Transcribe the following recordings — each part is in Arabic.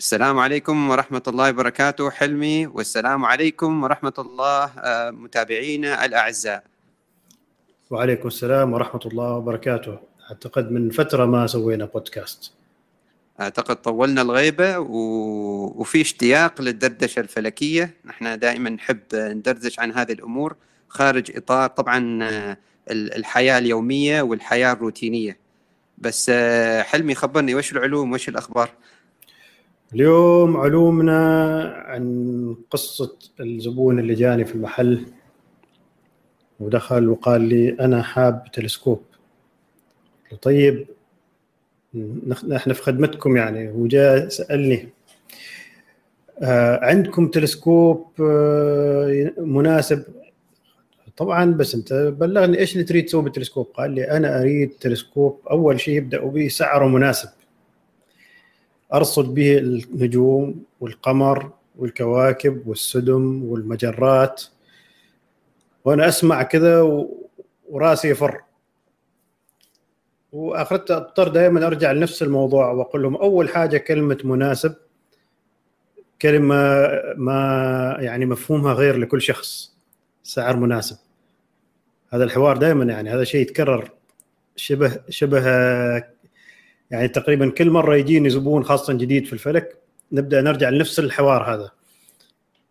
السلام عليكم ورحمة الله وبركاته حلمي. والسلام عليكم ورحمة الله آه، متابعينا الأعزاء. وعليكم السلام ورحمة الله وبركاته. أعتقد من فترة ما سوينا بودكاست. أعتقد طولنا الغيبة و... وفي اشتياق للدردشة الفلكية. نحن دائما نحب ندردش عن هذه الأمور خارج إطار طبعا آه، الحياة اليومية والحياة الروتينية. بس آه، حلمي خبرني وش العلوم؟ وش الأخبار؟ اليوم علومنا عن قصة الزبون اللي جاني في المحل ودخل وقال لي أنا حاب تلسكوب. طيب نحن في خدمتكم يعني وجاء سألني آه عندكم تلسكوب آه مناسب؟ طبعا بس أنت بلغني إيش اللي تريد تسوي بالتلسكوب؟ قال لي أنا أريد تلسكوب أول شيء يبدأوا به سعره مناسب. أرصد به النجوم والقمر والكواكب والسدم والمجرات وأنا أسمع كذا وراسي يفر. واخرت أضطر دائما أرجع لنفس الموضوع وأقول لهم أول حاجة كلمة مناسب كلمة ما يعني مفهومها غير لكل شخص سعر مناسب. هذا الحوار دائما يعني هذا شيء يتكرر شبه شبه يعني تقريبا كل مرة يجيني زبون خاصه جديد في الفلك نبدأ نرجع لنفس الحوار هذا.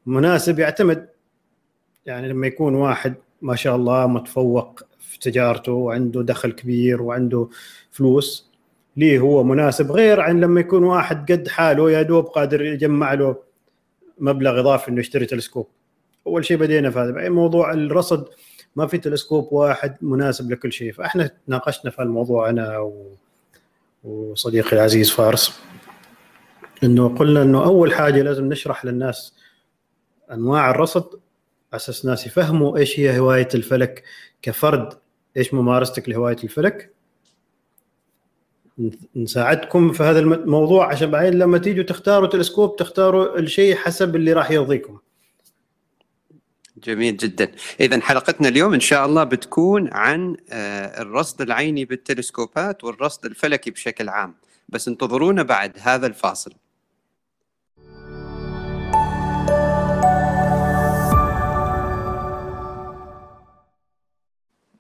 مناسب يعتمد يعني لما يكون واحد ما شاء الله متفوق في تجارته وعنده دخل كبير وعنده فلوس ليه هو مناسب؟ غير عن لما يكون واحد قد حاله يا دوب قادر يجمع له مبلغ إضافي إنه يشتري تلسكوب. أول شيء بدينا في هذا موضوع الرصد ما في تلسكوب واحد مناسب لكل شيء. فإحنا تناقشنا في الموضوع أنا و... وصديقي العزيز فارس إنه قلنا إنه أول حاجة لازم نشرح للناس أنواع الرصد أساس الناس يفهموا إيش هي هواية الفلك كفرد إيش ممارستك لهواية الفلك. نساعدكم في هذا الموضوع عشان بعدين لما تيجوا تختاروا تلسكوب تختاروا الشيء حسب اللي راح يرضيكم. جميل جدا. اذا حلقتنا اليوم إن شاء الله بتكون عن آه، الرصد العيني بالتلسكوبات والرصد الفلكي بشكل عام. بس انتظرونا بعد هذا الفاصل.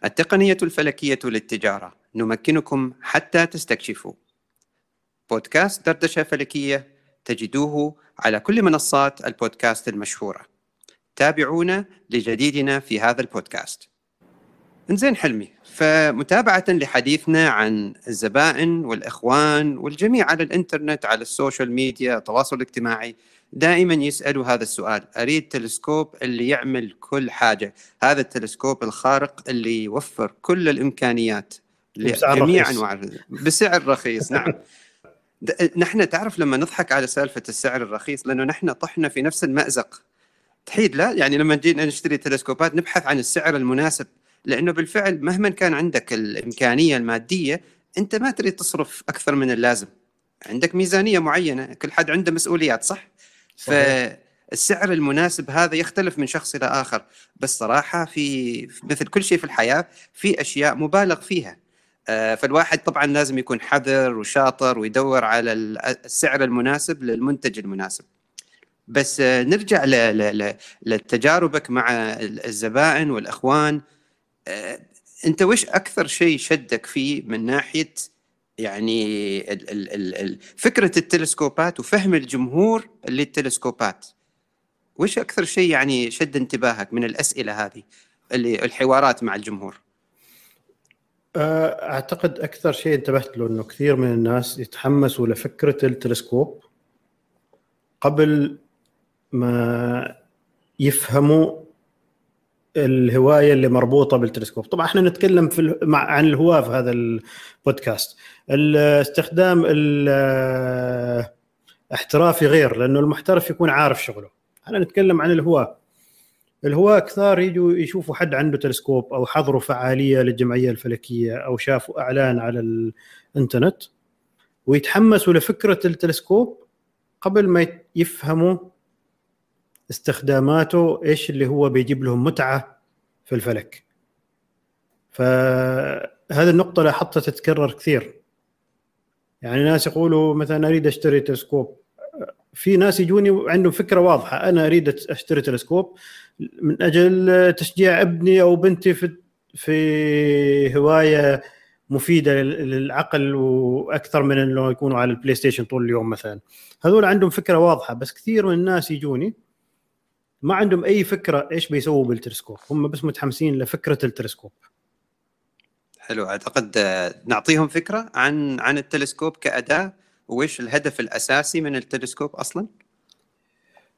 التقنية الفلكية للتجارة. نمكنكم حتى تستكشفوا. بودكاست دردشة فلكية تجدوه على كل منصات البودكاست المشهورة. تابعونا لجديدنا في هذا البودكاست. انزين حلمي فمتابعة لحديثنا عن الزبائن والإخوان والجميع على الإنترنت على السوشيال ميديا التواصل الاجتماعي دائما يسألوا هذا السؤال أريد تلسكوب اللي يعمل كل حاجة. هذا التلسكوب الخارق اللي يوفر كل الإمكانيات لجميع أنواع بسعر رخيص نعم. نحن تعرف لما نضحك على سالفة السعر الرخيص لأنه نحن طحنا في نفس المأزق. تحيد لا يعني لما جينا نشتري تلسكوبات نبحث عن السعر المناسب لأنه بالفعل مهما كان عندك الإمكانية المادية أنت ما تريد تصرف أكثر من اللازم. عندك ميزانية معينة كل حد عنده مسؤوليات صح؟ فالسعر المناسب هذا يختلف من شخص إلى آخر. بس صراحة في مثل كل شيء في الحياة في أشياء مبالغ فيها. آه، فالواحد طبعا لازم يكون حذر وشاطر ويدور على السعر المناسب للمنتج المناسب. بس نرجع لتجاربك مع الزبائن والأخوان. آه، أنت وش أكثر شيء شدك فيه من ناحية يعني فكرة التلسكوبات وفهم الجمهور للتلسكوبات وش أكثر شيء يعني شد انتباهك من الأسئلة هذه اللي الحوارات مع الجمهور؟ آه، أعتقد أكثر شيء انتبهت له إنه كثير من الناس يتحمسوا لفكرة التلسكوب قبل ما يفهموا الهواية اللي مربوطة بالتلسكوب. طبعا إحنا نتكلم في مع عن الهواة في هذا البودكاست. الاستخدام الاحترافي غير لأنه المحترف يكون عارف شغله. إحنا نتكلم عن الهواة. الهواة كثار يجوا يشوفوا حد عنده تلسكوب أو حضروا فعالية للجمعية الفلكية أو شافوا إعلان على الإنترنت ويتحمسوا لفكرة التلسكوب قبل ما يفهموا استخداماته إيش اللي هو بيجيب لهم متعة في الفلك. فهذه النقطة لاحظتها تتكرر كثير. يعني ناس يقولوا مثلا أريد أشتري تلسكوب. في ناس يجوني عندهم فكرة واضحة. أنا أريد أشتري تلسكوب من أجل تشجيع ابني أو بنتي في في هواية مفيدة للعقل وأكثر من إنه يكونوا على البلاي ستيشن طول اليوم مثلا. هذول عندهم فكرة واضحة بس كثير من الناس يجوني ما عندهم أي فكرة إيش بيسووا بالتلسكوب. هم بس متحمسين لفكرة التلسكوب. حلو. أعتقد نعطيهم فكرة عن عن التلسكوب كأداة. وإيش الهدف الأساسي من التلسكوب أصلا؟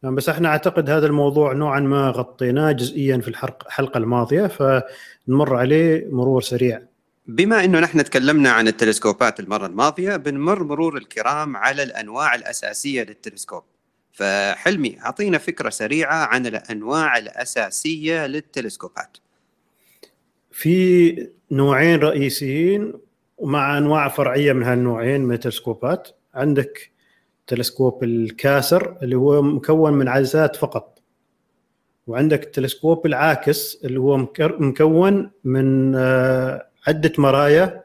نعم بس إحنا أعتقد هذا الموضوع نوعا ما غطيناه جزئيا في الحلقة الماضية فنمر عليه مرور سريع. بما إنه نحن تكلمنا عن التلسكوبات المرة الماضية بنمر مرور الكرام على الأنواع الأساسية للتلسكوب. فحلمي أعطينا فكرة سريعة عن الأنواع الأساسية للتلسكوبات. في نوعين رئيسيين ومع أنواع فرعية من هالنوعين من التلسكوبات. عندك تلسكوب الكاسر اللي هو مكون من عدسات فقط. وعندك التلسكوب العاكس اللي هو مكون من آه، عدة مرايا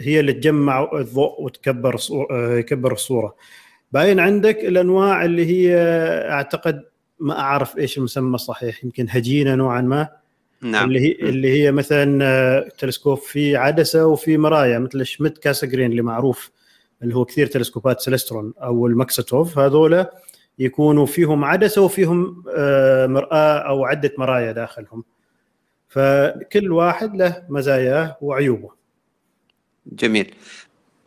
هي اللي تجمع الضوء وتكبر آه، يكبر الصورة. باين عندك الأنواع اللي هي أعتقد ما أعرف إيش المسمى الصحيح يمكن هجينة نوعا ما. نعم. اللي هي اللي هي مثلا آه، تلسكوب في عدسة وفي مرايا مثل Schmidt-Cassegrain اللي معروف اللي هو كثير تلسكوبات سيلسترون أو ال Maksutov هذول يكونوا فيهم عدسة وفيهم آه، مرآة أو عدة مرايا داخلهم. فكل واحد له مزاياه وعيوبه. جميل.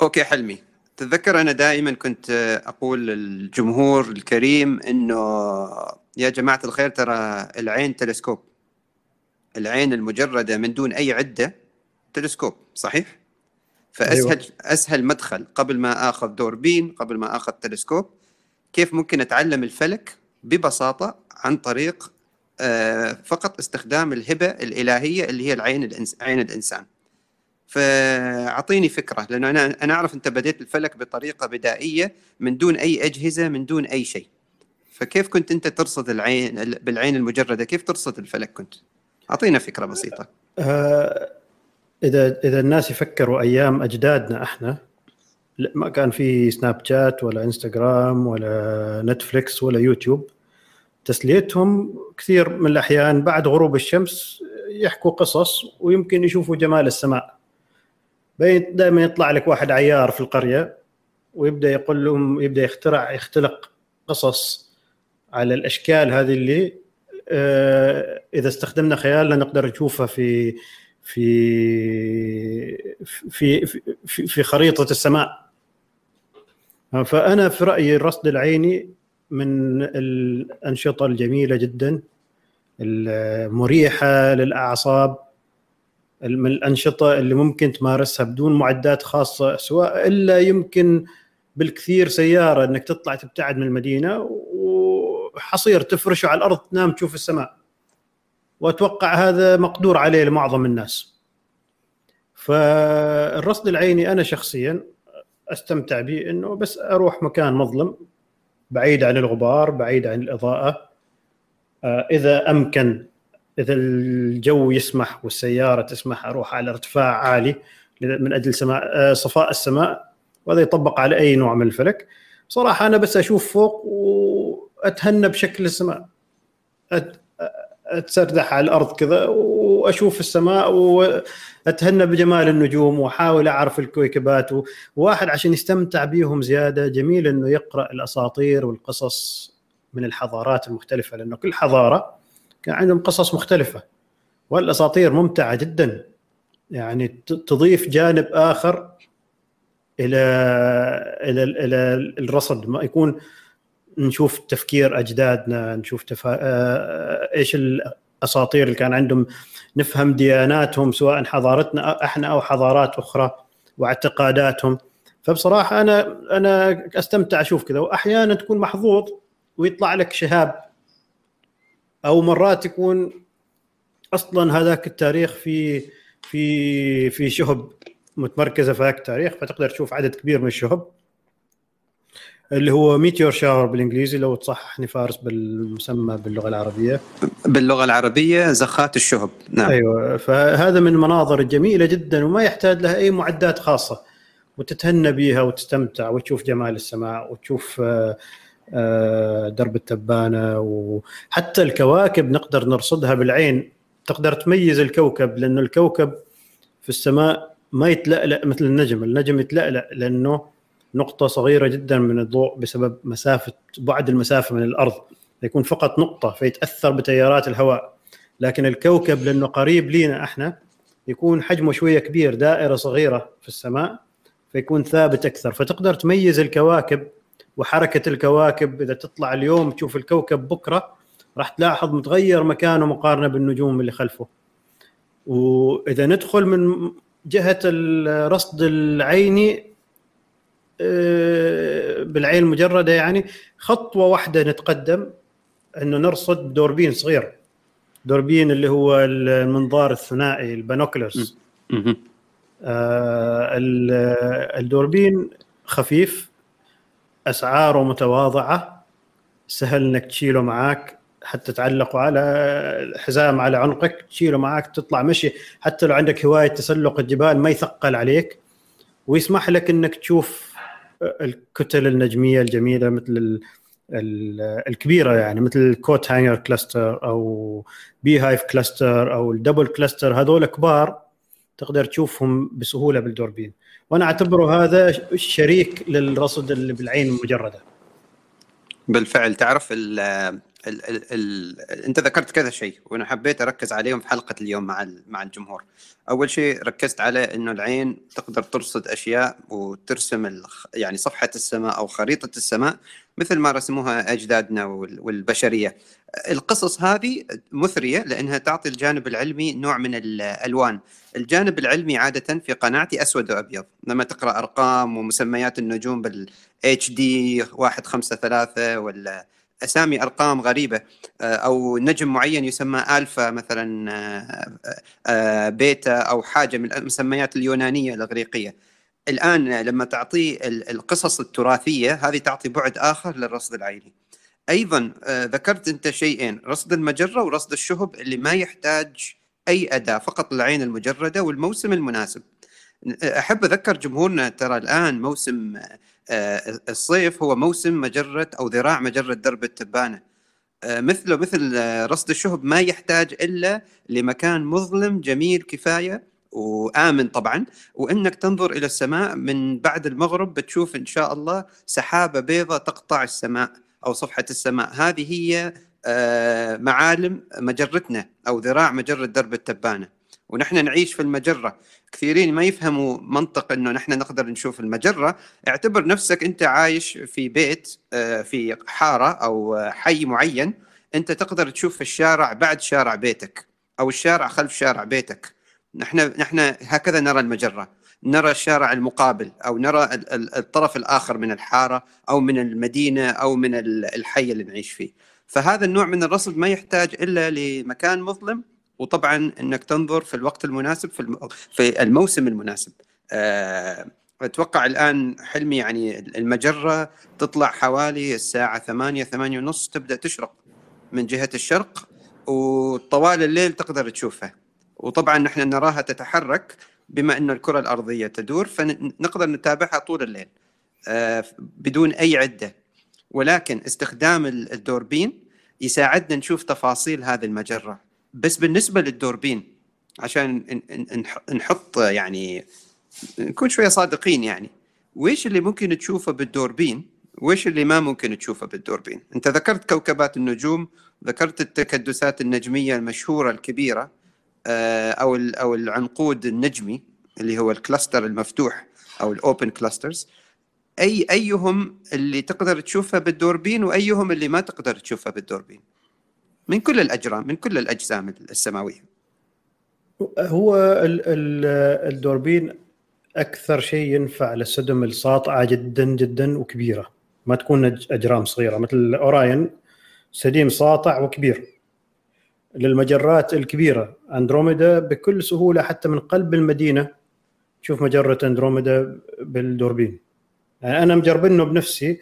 okay حلمي. تتذكر أنا دائما كنت أقول للجمهور الكريم إنه يا جماعة الخير ترى العين تلسكوب. العين المجردة من دون أي عدة تلسكوب صحيح؟ فأسهل أيوة. أسهل مدخل قبل ما آخذ دوربين قبل ما آخذ تلسكوب. كيف ممكن أتعلم الفلك؟ ببساطة عن طريق آه، فقط استخدام الهبة الإلهية اللي هي العين الإنس... عين الإنسان. فأعطيني فكرة لأنه أنا أنا أعرف أنت بديت الفلك بطريقة بدائية من دون أي أجهزة من دون أي شيء. فكيف كنت أنت ترصد العين بالعين المجردة؟ كيف ترصد الفلك كنت؟ أعطينا فكرة بسيطة. آه إذا إذا الناس يفكروا أيام أجدادنا إحنا ما كان في سناب شات ولا إنستغرام ولا نتفليكس ولا يوتيوب تسليتهم كثير من الأحيان بعد غروب الشمس يحكوا قصص ويمكن يشوفوا جمال السماء. دائما يطلع لك واحد عيار في القرية ويبدأ يقول لهم يبدأ يخترع يختلق قصص على الأشكال هذه اللي آه، إذا استخدمنا خيالنا نقدر نشوفها في في في في, في خريطة السماء. فأنا في رأيي الرصد العيني من الأنشطة الجميلة جدا المريحة للأعصاب من الأنشطة اللي ممكن تمارسها بدون معدات خاصة سواء إلا يمكن بالكثير سيارة إنك تطلع تبتعد من المدينة وحصير تفرشه على الأرض تنام تشوف السماء. وأتوقع هذا مقدور عليه لمعظم الناس. فالرصد العيني أنا شخصيا أستمتع به إنه بس أروح مكان مظلم بعيد عن الغبار بعيد عن الإضاءة. آه، إذا أمكن إذا الجو يسمح والسيارة تسمح أروح على ارتفاع عالي من أجل سماء آه، صفاء السماء وهذا يطبق على أي نوع من الفلك. صراحة أنا بس أشوف فوق وأتهنى بشكل السماء. اتسردح على الأرض كذا وأشوف السماء وأتهنى بجمال النجوم وأحاول أعرف الكويكبات. وواحد عشان يستمتع بيهم زيادة جميل إنه يقرأ الأساطير والقصص من الحضارات المختلفة لأنه كل حضارة كان عندهم قصص مختلفة. والأساطير ممتعة جدا. يعني تضيف جانب آخر إلى إلى إلى الرصد. ما يكون نشوف تفكير أجدادنا نشوف تفا... آه، آه، إيش الأساطير اللي كان عندهم. نفهم دياناتهم سواء حضارتنا إحنا أو حضارات أخرى واعتقاداتهم. فبصراحة أنا أنا أستمتع أشوف كذا. واحيانا تكون محظوظ ويطلع لك شهاب أو مرات يكون أصلا هذاك التاريخ في في في شهب متمركزة في هذاك التاريخ فتقدر تشوف عدد كبير من الشهب. اللي هو ميتيور شاور بالإنجليزي لو تصححني فارس بالمسمى باللغة العربية. باللغة العربية زخات الشهب نعم. أيوه فهذا من المناظر الجميله جدا وما يحتاج لها أي معدات خاصة. وتتهنى بيها وتستمتع وتشوف جمال السماء وتشوف آه، درب التبانة وحتى الكواكب نقدر نرصدها بالعين. تقدر تميز الكوكب لأنه الكوكب في السماء ما يتلألأ مثل النجم، النجم يتلألأ لأنه نقطة صغيرة جدا من الضوء بسبب مسافة بعد المسافة من الأرض. يكون فقط نقطة فيتأثر بتيارات الهواء. لكن الكوكب لأنه قريب لينا إحنا يكون حجمه شوية كبير دائرة صغيرة في السماء فيكون ثابت أكثر. فتقدر تميز الكواكب وحركة الكواكب إذا تطلع اليوم تشوف الكوكب بكرة راح تلاحظ متغير مكانه مقارنة بالنجوم اللي خلفه. وإذا ندخل من جهة الرصد العيني آه، بالعين المجردة يعني خطوة واحدة نتقدم إنه نرصد دوربين صغير. دوربين اللي هو المنظار الثنائي البانوكلرز آه الدوربين خفيف اسعاره متواضعة سهل إنك تشيله معاك حتى تعلقه على حزام على عنقك تشيله معاك تطلع مشي. حتى لو عندك هواية تسلق الجبال ما يثقل عليك. ويسمح لك إنك تشوف الكتل النجمية الجميلة مثل الكبيرة يعني مثل ال coat hanger cluster أو beehive cluster أو ال double cluster هذول كبار تقدر تشوفهم بسهولة بالدوربين. وأنا أعتبره هذا شريك للرصد اللي بالعين المجرده بالفعل. تعرف ال ال ال انت ذكرت كذا شيء وأنا حبيت أركز عليهم في حلقة اليوم مع مع الجمهور. أول شيء ركزت على إنه العين تقدر ترصد أشياء وترسم يعني صفحة السماء أو خريطة السماء مثل ما رسموها أجدادنا والبشرية. القصص هذه مثرية لأنها تعطي الجانب العلمي نوع من الالوان. الجانب العلمي عادة في قناعتي أسود وأبيض، لما تقرأ أرقام ومسميات النجوم بالاتش دي 153 ولا أسامي أرقام غريبة آه، أو نجم معين يسمى ألفا مثلا آه، آه، بيتا أو حاجة من المسميات اليونانية الإغريقية. الآن لما تعطيه القصص التراثية هذه تعطي بعد آخر للرصد العيني. أيضا ذكرت أنت شيئين رصد المجرة ورصد الشهب اللي ما يحتاج أي أداة فقط العين المجردة والموسم المناسب. أحب أذكر جمهورنا ترى الآن موسم آه، الصيف هو موسم مجرة أو ذراع مجرة درب التبانة. آه، مثله مثل آه، رصد الشهب ما يحتاج إلا لمكان مظلم جميل كفاية وآمن طبعا. وإنك تنظر إلى السماء من بعد المغرب بتشوف إن شاء الله سحابة بيضاء تقطع السماء أو صفحة السماء. هذه هي معالم مجرتنا أو ذراع مجرة درب التبانة. ونحن نعيش في المجرة. كثيرين ما يفهموا منطق إنه نحن نقدر نشوف المجرة. اعتبر نفسك أنت عايش في بيت آه، في حارة أو حي معين. أنت تقدر تشوف الشارع بعد شارع بيتك أو الشارع خلف شارع بيتك. نحن نحن هكذا نرى المجرة. نرى الشارع المقابل أو نرى الطرف الآخر من الحارة أو من المدينة أو من الحي اللي نعيش فيه. فهذا النوع من الرصد ما يحتاج إلا لمكان مظلم وطبعا إنك تنظر في الوقت المناسب في في الموسم المناسب. أه أتوقع الآن حلمي يعني المجرة تطلع حوالي الساعة 8 8 ونص تبدأ تشرق من جهة الشرق وطوال الليل تقدر تشوفها. وطبعا نحن نراها تتحرك بما إن الكرة الأرضية تدور فنقدر نتابعها طول الليل أه بدون أي عدة. ولكن استخدام الدوربين يساعدنا نشوف تفاصيل هذه المجرة. بس بالنسبة للدوربين عشان نحط يعني نكون شوية صادقين يعني ويش اللي ممكن تشوفه بالدوربين؟ ويش اللي ما ممكن تشوفه بالدوربين؟ أنت ذكرت كوكبات النجوم ذكرت التكدسات النجمية المشهورة الكبيرة آه، أو أو العنقود النجمي اللي هو ال cluster المفتوح أو ال open clusters اي أيهم اللي تقدر تشوفها بالدوربين وأيهم اللي ما تقدر تشوفها بالدوربين؟ من كل الأجرام من كل الأجسام السماوية. هو الدوربين أكثر شيء ينفع للسدم الساطعة جدا جدا وكبيرة. ما تكون أجرام صغيرة. مثل اوراين سديم ساطع وكبير. للمجرات الكبيرة. أندروميدا بكل سهولة حتى من قلب المدينة. تشوف مجرة أندروميدا بالدوربين. يعني أنا مجربينه بنفسي.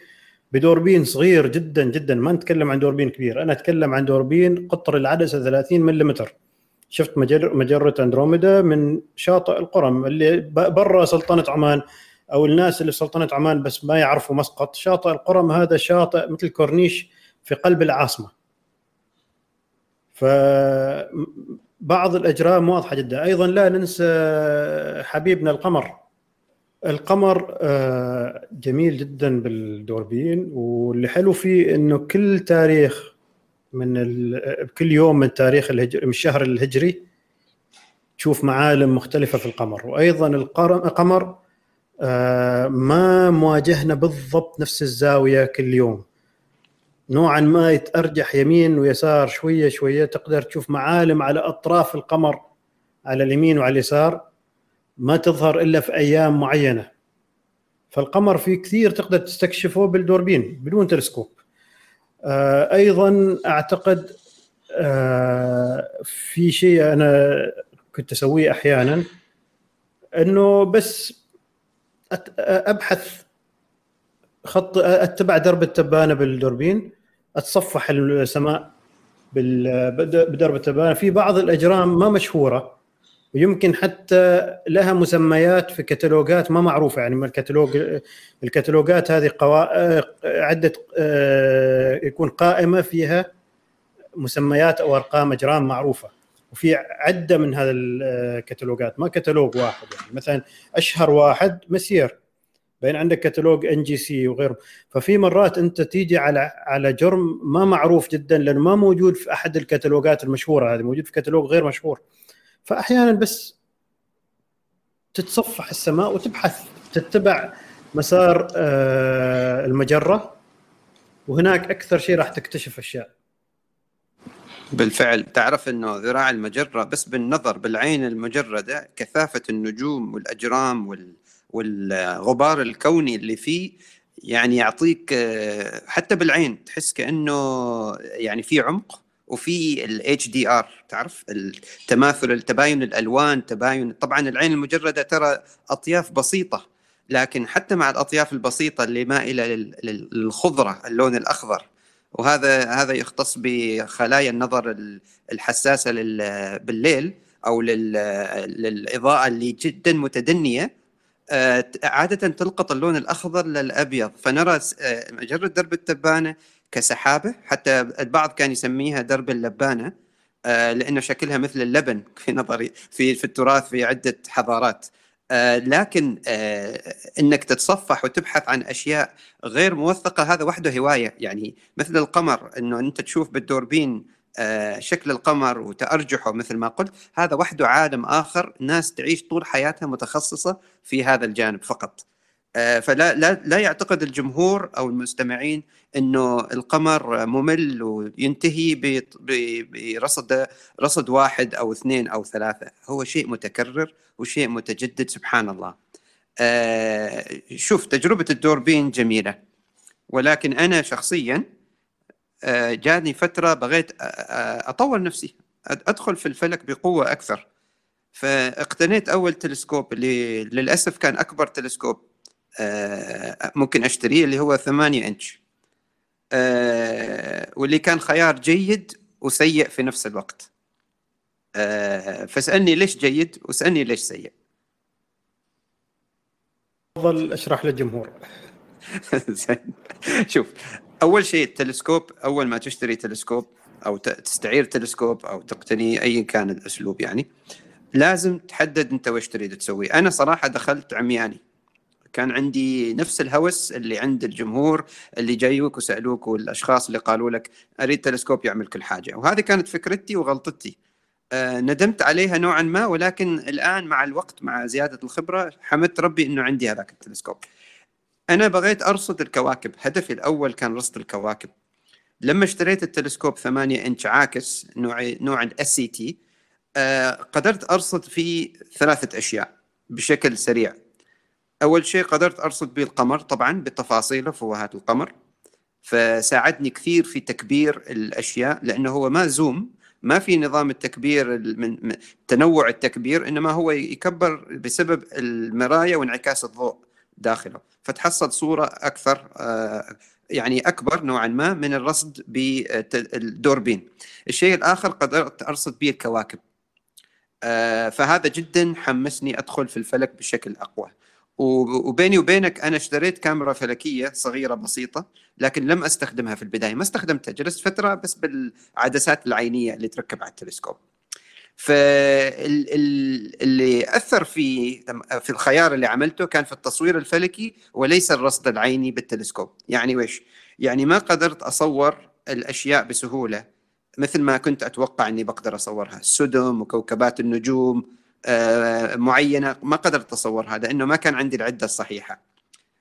بدوربين صغير جدا جدا. ما نتكلم عن دوربين كبير. أنا أتكلم عن دوربين قطر العدسة 30 ملم شفت مجر مجرة أندروميدا من شاطئ القرم اللي برا سلطنة عمان أو الناس اللي في سلطنة عمان بس ما يعرفوا مسقط. شاطئ القرم هذا شاطئ مثل كورنيش في قلب العاصمة. فبعض الأجرام واضحة جدا. أيضا لا ننسى حبيبنا القمر. القمر آه، جميل جدا بالدوربين واللي حلو فيه إنه كل تاريخ من كل يوم من تاريخ الهجري من الشهر الهجري تشوف معالم مختلفة في القمر. وأيضا القمر آه، ما مواجهنا بالضبط نفس الزاوية كل يوم. نوعا ما يتأرجح يمين ويسار شوية شوية تقدر تشوف معالم على أطراف القمر على اليمين وعلى اليسار. ما تظهر إلا في أيام معينة. فالقمر في كثير تقدر تستكشفه بالدوربين بدون تلسكوب. آه، أيضا أعتقد آه، في شيء أنا كنت أسويه أحيانا إنه بس أبحث خط أتبع درب التبانة بالدوربين أتصفح السماء بدرب التبانة. في بعض الأجرام ما مشهورة ويمكن حتى لها مسميات في كتالوجات ما معروفة. يعني الكتالوج الكتالوجات هذه قوا... عدة آه، يكون قائمة فيها مسميات أو أرقام أجرام معروفة. وفي عدة من هذا الكتالوجات ما كتالوج واحد. يعني مثلا أشهر واحد Messier بعدين عندك كتالوج NGC وغيره. ففي مرات أنت تيجي على على جرم ما معروف جدا لأنه ما موجود في أحد الكتالوجات المشهورة هذه موجود في كتالوج غير مشهور. فأحيانا بس تتصفح السماء وتبحث تتبع مسار آه، المجرة وهناك أكثر شيء راح تكتشف أشياء. بالفعل. تعرف إنه ذراع المجرة بس بالنظر بالعين المجرده كثافة النجوم والأجرام وال والغبار الكوني اللي فيه يعني يعطيك آه، حتى بالعين تحس كأنه يعني في عمق. وفي ال HDR تعرف؟ التماثل التباين الألوان تباين طبعا العين المجردة ترى أطياف بسيطة لكن حتى مع الأطياف البسيطة اللي مائله للخضرة اللون الأخضر. وهذا هذا يختص بخلايا النظر الحساسة بالليل أو للإضاءة اللي جدا متدنية. آه، عادة تلقط اللون الأخضر للأبيض. فنرى آه، مجره درب التبانة كسحابة. حتى البعض كان يسميها درب اللبانة آه، لأنه شكلها مثل اللبن في نظري في في التراث في عدة حضارات. آه، لكن آه، إنك تتصفح وتبحث عن أشياء غير موثقة هذا وحده هواية. يعني مثل القمر إنه أنت تشوف بالدوربين شكل القمر وتأرجحه مثل ما قلت هذا وحده عالم آخر ناس تعيش طول حياتها متخصصة في هذا الجانب فقط. فلا لا لا يعتقد الجمهور أو المستمعين إنه القمر ممل وينتهي برصد رصد واحد أو اثنين أو ثلاثة. هو شيء متكرر وشيء متجدد سبحان الله. آه شوف تجربة الدوربين جميلة. ولكن أنا شخصيا آه جاني فترة بغيت أطور نفسي. أدخل في الفلك بقوة أكثر. فاقتنيت أول تلسكوب اللي للأسف كان أكبر تلسكوب آه ممكن أشتريه اللي هو 8 إنش. آه واللي كان خيار جيد وسيء في نفس الوقت. آه فاسألني ليش جيد واسألني ليش سيء. تفضل أشرح للجمهور. شوف أول شيء التلسكوب أول ما تشتري تلسكوب أو تستعير تلسكوب أو تقتني اي كان الأسلوب يعني لازم تحدد أنت وش تريد تسوي. أنا صراحة دخلت عمياني. كان عندي نفس الهوس اللي عند الجمهور اللي جايوك وسألوك والأشخاص اللي قالوا لك أريد تلسكوب يعمل كل حاجة. وهذه كانت فكرتي وغلطتي. آه ندمت عليها نوعا ما ولكن الآن مع الوقت مع زيادة الخبرة حمدت ربي إنه عندي هذاك التلسكوب. أنا بغيت أرصد الكواكب. هدفي الأول كان رصد الكواكب. لما اشتريت التلسكوب 8 إنش عاكس نوع نوع ال SCT قدرت أرصد فيه ثلاثة أشياء بشكل سريع. أول شيء قدرت أرصد به القمر طبعا بتفاصيله فوهات القمر فساعدني كثير في تكبير الأشياء لأنه هو ما zoom ما في نظام التكبير من تنوع التكبير إنما هو يكبر بسبب المرايه وانعكاس الضوء داخله فتحصل صورة أكثر آه، يعني أكبر نوعا ما من الرصد بالدوربين. الشيء الآخر قدرت أرصد به الكواكب. آه، فهذا جدا حمسني أدخل في الفلك بشكل أقوى. وبيني وبينك أنا اشتريت كاميرا فلكية صغيرة بسيطة لكن لم أستخدمها في البداية. ما استخدمتها جلست فترة بس بالعدسات العينية اللي تركب على التلسكوب. فاللي أثر في في الخيار اللي عملته كان في التصوير الفلكي وليس الرصد العيني بالتلسكوب. يعني ويش يعني ما قدرت أصور الأشياء بسهولة مثل ما كنت أتوقع إني بقدر أصورها. السدم وكوكبات النجوم معينة ما قدرت اتصورها لأنه ما كان عندي العدة الصحيحة.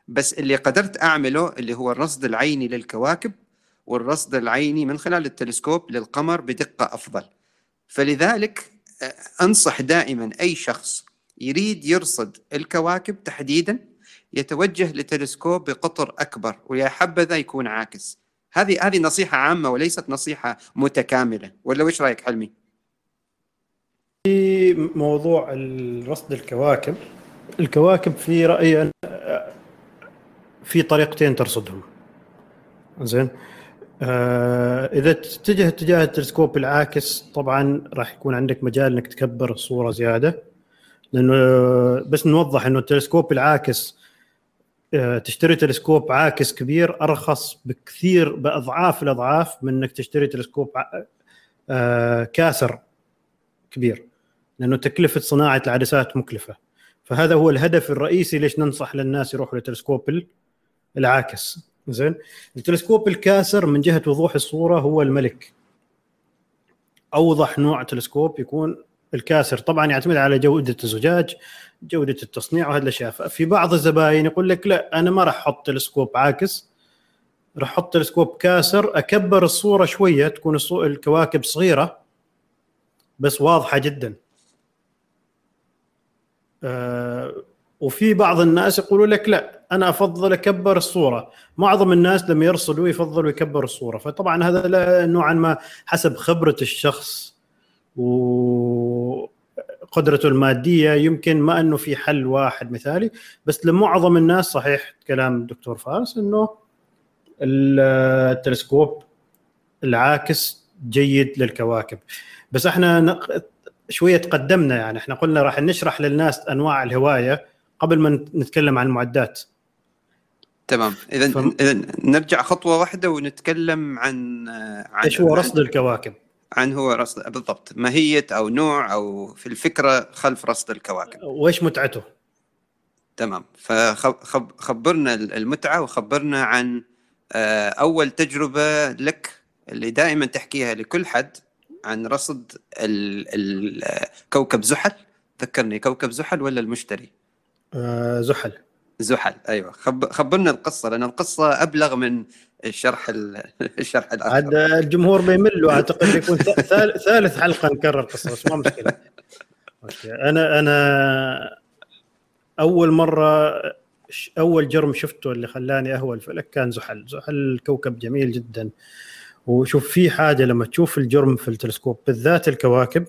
بس اللي قدرت أعمله اللي هو الرصد العيني للكواكب والرصد العيني من خلال التلسكوب للقمر بدقة أفضل. فلذلك آه، أنصح دائما أي شخص يريد يرصد الكواكب تحديدا يتوجه لتلسكوب بقطر أكبر ويا حبذا يكون عاكس. هذه هذه نصيحة عامة وليست نصيحة متكاملة. ولا وش رأيك حلمي؟ في موضوع رصد الكواكب. الكواكب في رأيي في طريقتين ترصدهم. زين. آه إذا تتجه اتجاه التلسكوب العاكس طبعا راح يكون عندك مجال إنك تكبر الصورة زيادة. لأنه بس نوضح إنه التلسكوب العاكس آه تشتري تلسكوب عاكس كبير أرخص بكثير بأضعاف الأضعاف من إنك تشتري تلسكوب آه كاسر كبير. لأنه تكلفة صناعة العدسات مكلفة. فهذا هو الهدف الرئيسي ليش ننصح للناس يروحوا للتلسكوب العاكس. زين؟ التلسكوب الكاسر من جهة وضوح الصورة هو الملك. أوضح نوع تلسكوب يكون الكاسر. طبعا يعتمد على جودة الزجاج جودة التصنيع وهذه الأشياء. في بعض الزباين يقول لك لا أنا ما راح أحط تلسكوب عاكس. راح أحط تلسكوب كاسر أكبر الصورة شوية تكون الكواكب صغيرة بس واضحة جدا. وفي بعض الناس يقولوا لك لا أنا أفضل أكبر الصورة. معظم الناس لما يرصدوا يفضلوا يكبروا الصورة. فطبعا هذا نوعا ما حسب خبرة الشخص وقدرته المادية. يمكن ما أنه في حل واحد مثالي بس لمعظم الناس صحيح كلام الدكتور فارس إنه التلسكوب العاكس جيد للكواكب. بس إحنا شوية تقدمنا يعني. إحنا قلنا راح نشرح للناس أنواع الهواية قبل ما نتكلم عن المعدات. تمام. اذا ف... اذا نرجع خطوة واحدة ونتكلم عن عن إيش هو رصد. الكواكب؟ عن هو رصد بالضبط. ماهيه أو نوع أو في الفكرة خلف رصد الكواكب. وإيش متعته؟ تمام. فخبرنا المتعة وخبرنا عن آه، أول تجربة لك اللي دائما تحكيها لكل حد عن رصد كوكب زحل. ذكرني كوكب زحل ولا المشتري؟ آه زحل. زحل أيوه. خب... خبرنا القصة لأن القصة أبلغ من الشرح ال... الشرح الآخر. عاد الجمهور بيمل أعتقد يكون ثالث حلقة نكرر القصة بس ما مشكلة. أنا أنا أول مرة أول جرم شفته اللي خلاني اهوى الفلك كان زحل. زحل كوكب جميل جدا. وشوف في حاجة لما تشوف الجرم في التلسكوب بالذات الكواكب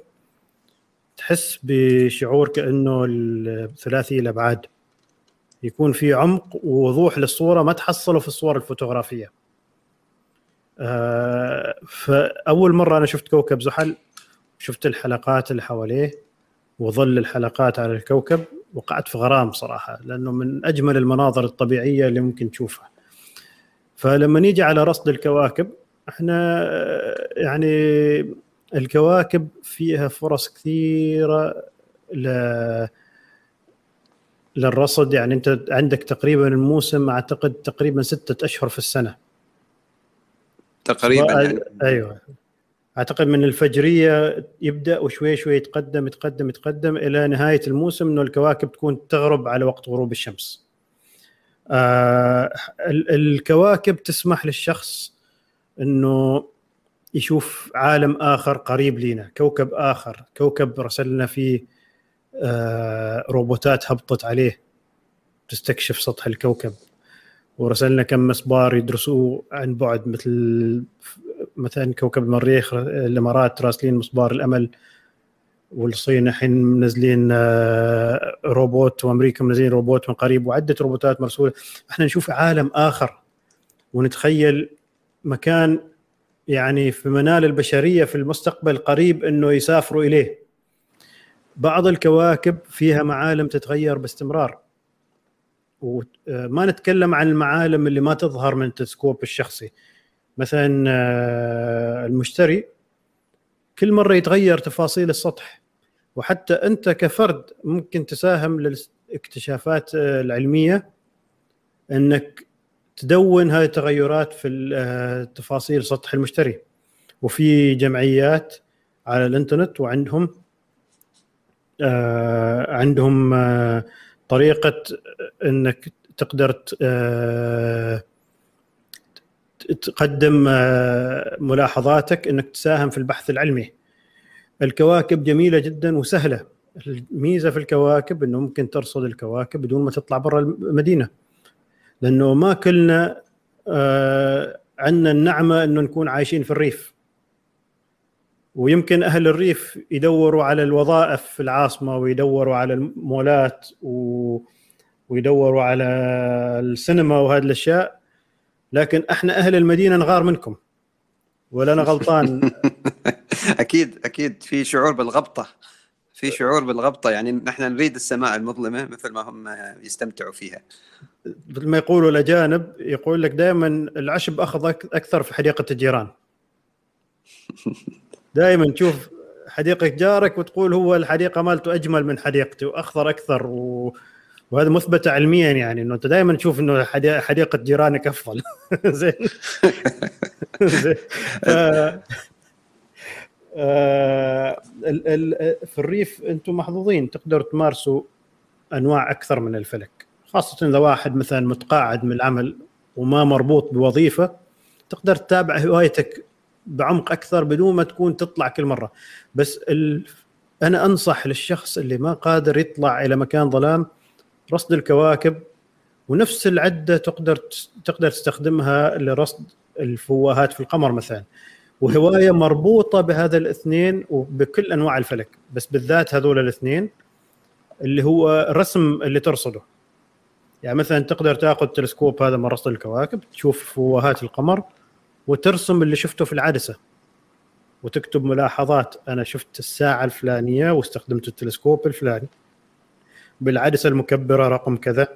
تحس بشعور كأنه الثلاثي الابعاد يكون في عمق ووضوح للصورة ما تحصله في الصور الفوتوغرافية. آه فأول مرة أنا شفت كوكب زحل شفت الحلقات اللي حواليه وظل الحلقات على الكوكب وقعت في غرام صراحة لأنه من أجمل المناظر الطبيعية اللي ممكن تشوفها. فلما نيجي على رصد الكواكب إحنا يعني الكواكب فيها فرص كثيرة ل للرصد يعني أنت عندك تقريبا الموسم أعتقد تقريبا ستة أشهر في السنة تقريبا يعني. أيوه أعتقد من الفجرية يبدأ وشوي شوي يتقدم يتقدم يتقدم إلى نهاية الموسم إنه الكواكب تكون تغرب على وقت غروب الشمس. آه الكواكب تسمح للشخص إنه يشوف عالم آخر قريب لنا كوكب آخر كوكب رسلنا فيه آه، روبوتات هبطت عليه تستكشف سطح الكوكب. ورسلنا كم مسبار يدرسوه عن بعد مثل مثلا كوكب المريخ الإمارات راسلين مسبار الأمل. والصين الحين منزلين آه، روبوت وأمريكا منزلين روبوت من قريب وعدة روبوتات مرسولة. إحنا نشوف عالم آخر ونتخيل مكان يعني في منال البشرية في المستقبل القريب إنه يسافروا إليه. بعض الكواكب فيها معالم تتغير باستمرار. وما نتكلم عن المعالم اللي ما تظهر من التلسكوب الشخصي. مثلا آه، المشتري كل مرة يتغير تفاصيل السطح. وحتى أنت كفرد ممكن تساهم للاكتشافات آه، العلمية إنك تدون هذه التغيرات في آه، تفاصيل سطح المشتري. وفي جمعيات على الإنترنت وعندهم آه عندهم آه طريقة إنك تقدر آه تقدم آه ملاحظاتك إنك تساهم في البحث العلمي. الكواكب جميلة جدا وسهلة. الميزة في الكواكب إنه ممكن ترصد الكواكب بدون ما تطلع برا المدينة. لأنه ما كلنا آه عندنا النعمة إنه نكون عايشين في الريف. ويمكن أهل الريف يدوروا على الوظائف في العاصمة ويدوروا على المولات و... ويدوروا على السينما وهذه الأشياء. لكن إحنا أهل المدينة نغار منكم. ولا أنا غلطان. أكيد أكيد. في شعور بالغبطة. في شعور بالغبطة يعني نحن نريد السماء المظلمة مثل ما هم يستمتعوا فيها. مثل ما يقولوا الأجانب يقول لك دائما العشب أخذ أكثر في حديقة الجيران. دائما تشوف حديقة جارك وتقول هو الحديقة مالته أجمل من حديقتي وأخضر أكثر و... وهذا مثبت علميا يعني إنه أنت دائما تشوف إنه حديقة جيرانك أفضل. زين. آه... في الريف أنتم محظوظين تقدروا تمارسوا أنواع أكثر من الفلك خاصة إذا واحد مثلا متقاعد من العمل وما مربوط بوظيفة تقدر تتابع هوايتك بعمق أكثر بدون ما تكون تطلع كل مرة. بس ال... أنا أنصح للشخص اللي ما قادر يطلع إلى مكان ظلام رصد الكواكب ونفس العدة تقدر تقدر تستخدمها لرصد الفواهات في القمر مثلا. وهواية مربوطة بهذا الاثنين وبكل أنواع الفلك بس بالذات هذول الاثنين اللي هو الرسم اللي ترصده. يعني مثلا تقدر تأخذ تلسكوب هذا من رصد الكواكب تشوف فواهات القمر وترسم اللي شفته في العدسة. وتكتب ملاحظات أنا شفت الساعة الفلانية واستخدمت التلسكوب الفلاني. بالعدسة المكبرة رقم كذا.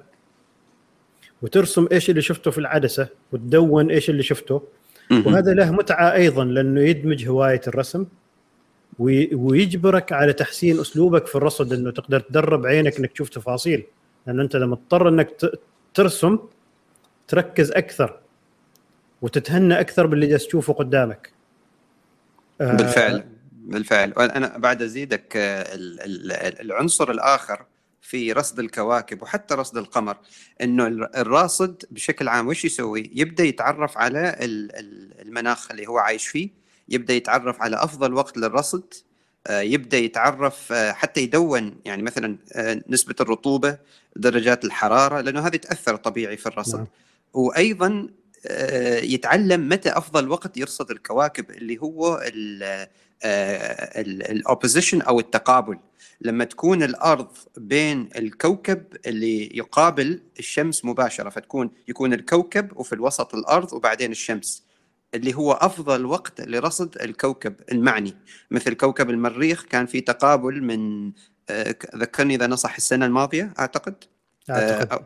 وترسم إيش اللي شفته في العدسة وتدون إيش اللي شفته. وهذا له متعة أيضا لأنه يدمج هواية الرسم ويجبرك على تحسين أسلوبك في الرصد إنه تقدر تدرب عينك إنك تشوف تفاصيل. لأنه أنت لما تضطر إنك ترسم تركز أكثر وتتهنى أكثر باللي جالس تشوفه قدامك. آه، بالفعل. بالفعل أنا بعد أزيدك آه، العنصر الآخر في رصد الكواكب وحتى رصد القمر إنه الراصد بشكل عام وش يسوي؟ يبدأ يتعرف على المناخ اللي هو عايش فيه، يبدأ يتعرف على أفضل وقت للرصد، آه، يبدأ يتعرف حتى يدون يعني مثلا نسبة الرطوبة، درجات الحرارة لأنه هذه تأثر طبيعي في الرصد. نعم. وأيضا آه، يتعلم متى أفضل وقت يرصد الكواكب اللي هو الاوبوزيشن آه، أو التقابل. لما تكون الأرض بين الكوكب اللي يقابل الشمس مباشرة فتكون يكون الكوكب وفي الوسط الأرض وبعدين الشمس اللي هو أفضل وقت لرصد الكوكب المعني. مثل كوكب المريخ كان في تقابل من آه، ذكرني إذا نصح السنة الماضية أعتقد؟ آه،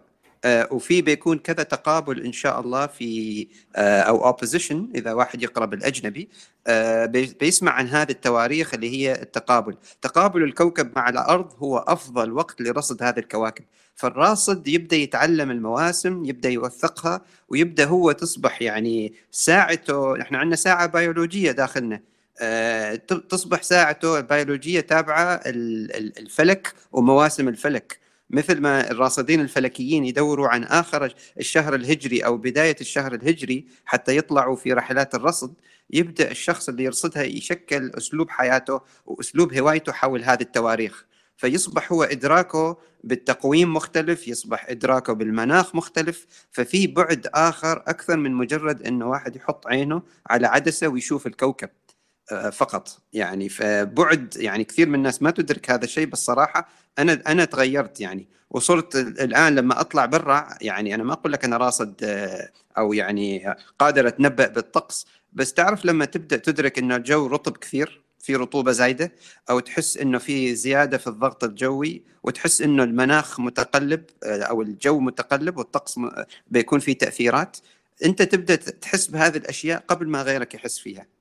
وفي بيكون كذا تقابل إن شاء الله في آه، أو اوبوزيشن إذا واحد يقرا بالاجنبي آه، بيسمع عن هذه التواريخ اللي هي التقابل. تقابل الكوكب مع الأرض هو أفضل وقت لرصد هذه الكواكب. فالراصد يبدأ يتعلم المواسم يبدأ يوثقها ويبدأ هو تصبح يعني ساعته إحنا عندنا ساعة بيولوجية داخلنا تصبح ساعته البيولوجيه تابعة الفلك ومواسم الفلك. مثل ما الراصدين الفلكيين يدوروا عن آخر الشهر الهجري أو بداية الشهر الهجري حتى يطلعوا في رحلات الرصد يبدأ الشخص اللي يرصدها يشكل أسلوب حياته وأسلوب هوايته حول هذه التواريخ. فيصبح هو إدراكه بالتقويم مختلف يصبح إدراكه بالمناخ مختلف ففي بعد آخر أكثر من مجرد أنه واحد يحط عينه على عدسة ويشوف الكوكب. فقط. يعني فبعد يعني كثير من الناس ما تدرك هذا الشيء بس صراحة أنا أنا تغيرت يعني. وصرت الآن لما أطلع برا يعني أنا ما أقول لك أنا راصد آه، أو يعني قادر أتنبأ بالطقس بس تعرف لما تبدأ تدرك ان الجو رطب كثير في رطوبة زايدة أو تحس إنه في زيادة في الضغط الجوي وتحس إنه المناخ متقلب آه، أو الجو متقلب والطقس بيكون فيه تأثيرات أنت تبدأ تحس بهذه الأشياء قبل ما غيرك يحس فيها.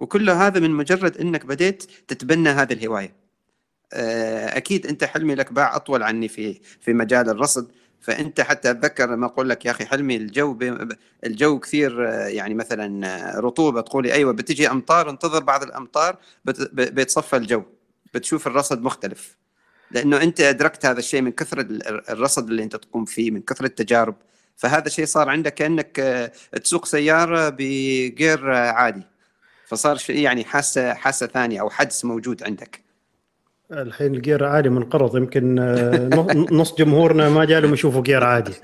وكل هذا من مجرد إنك بديت تتبنى هذه الهواية. آه، أكيد أنت حلمي لك باع أطول عني في في مجال الرصد. فأنت حتى أتذكر لما أقول لك يا أخي حلمي الجو الجو كثير آه، يعني مثلا آه، رطوبة تقولي أيوه بتجي أمطار انتظر بعض الأمطار بيتصفى الجو بتشوف الرصد مختلف. لأنه أنت أدركت هذا الشيء من كثر الرصد اللي أنت تقوم فيه من كثر التجارب. فهذا الشيء صار عندك كأنك تسوق سيارة بغير عادي. فصار شيء يعني حاسة حاسة ثانية أو حدس موجود عندك. الحين الجير عادي منقرض يمكن آه، نص جمهورنا ما جالهم يشوفوا جير عادي.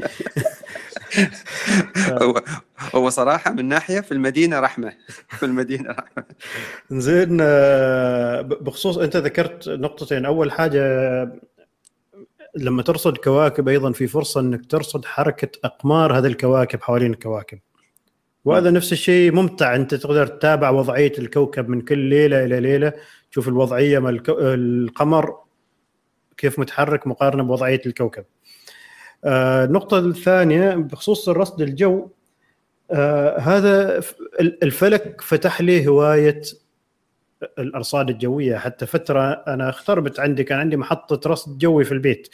هو هو صراحة من ناحية في المدينة رحمة في المدينة رحمة. زين آه، بخصوص أنت ذكرت نقطتين. أول حاجة لما ترصد كواكب أيضا في فرصة إنك ترصد حركة أقمار هذه الكواكب حوالين الكواكب. وهذا نفس الشيء ممتع أنت تقدر تتابع وضعية الكوكب من كل ليلة إلى ليلة تشوف الوضعية مال القمر كيف متحرك مقارنة بوضعية الكوكب. آه النقطة الثانية بخصوص الرصد الجو آه هذا الفلك فتح لي هواية الأرصاد الجوية حتى فترة أنا اختربت عندي كان عندي محطة رصد جوي في البيت.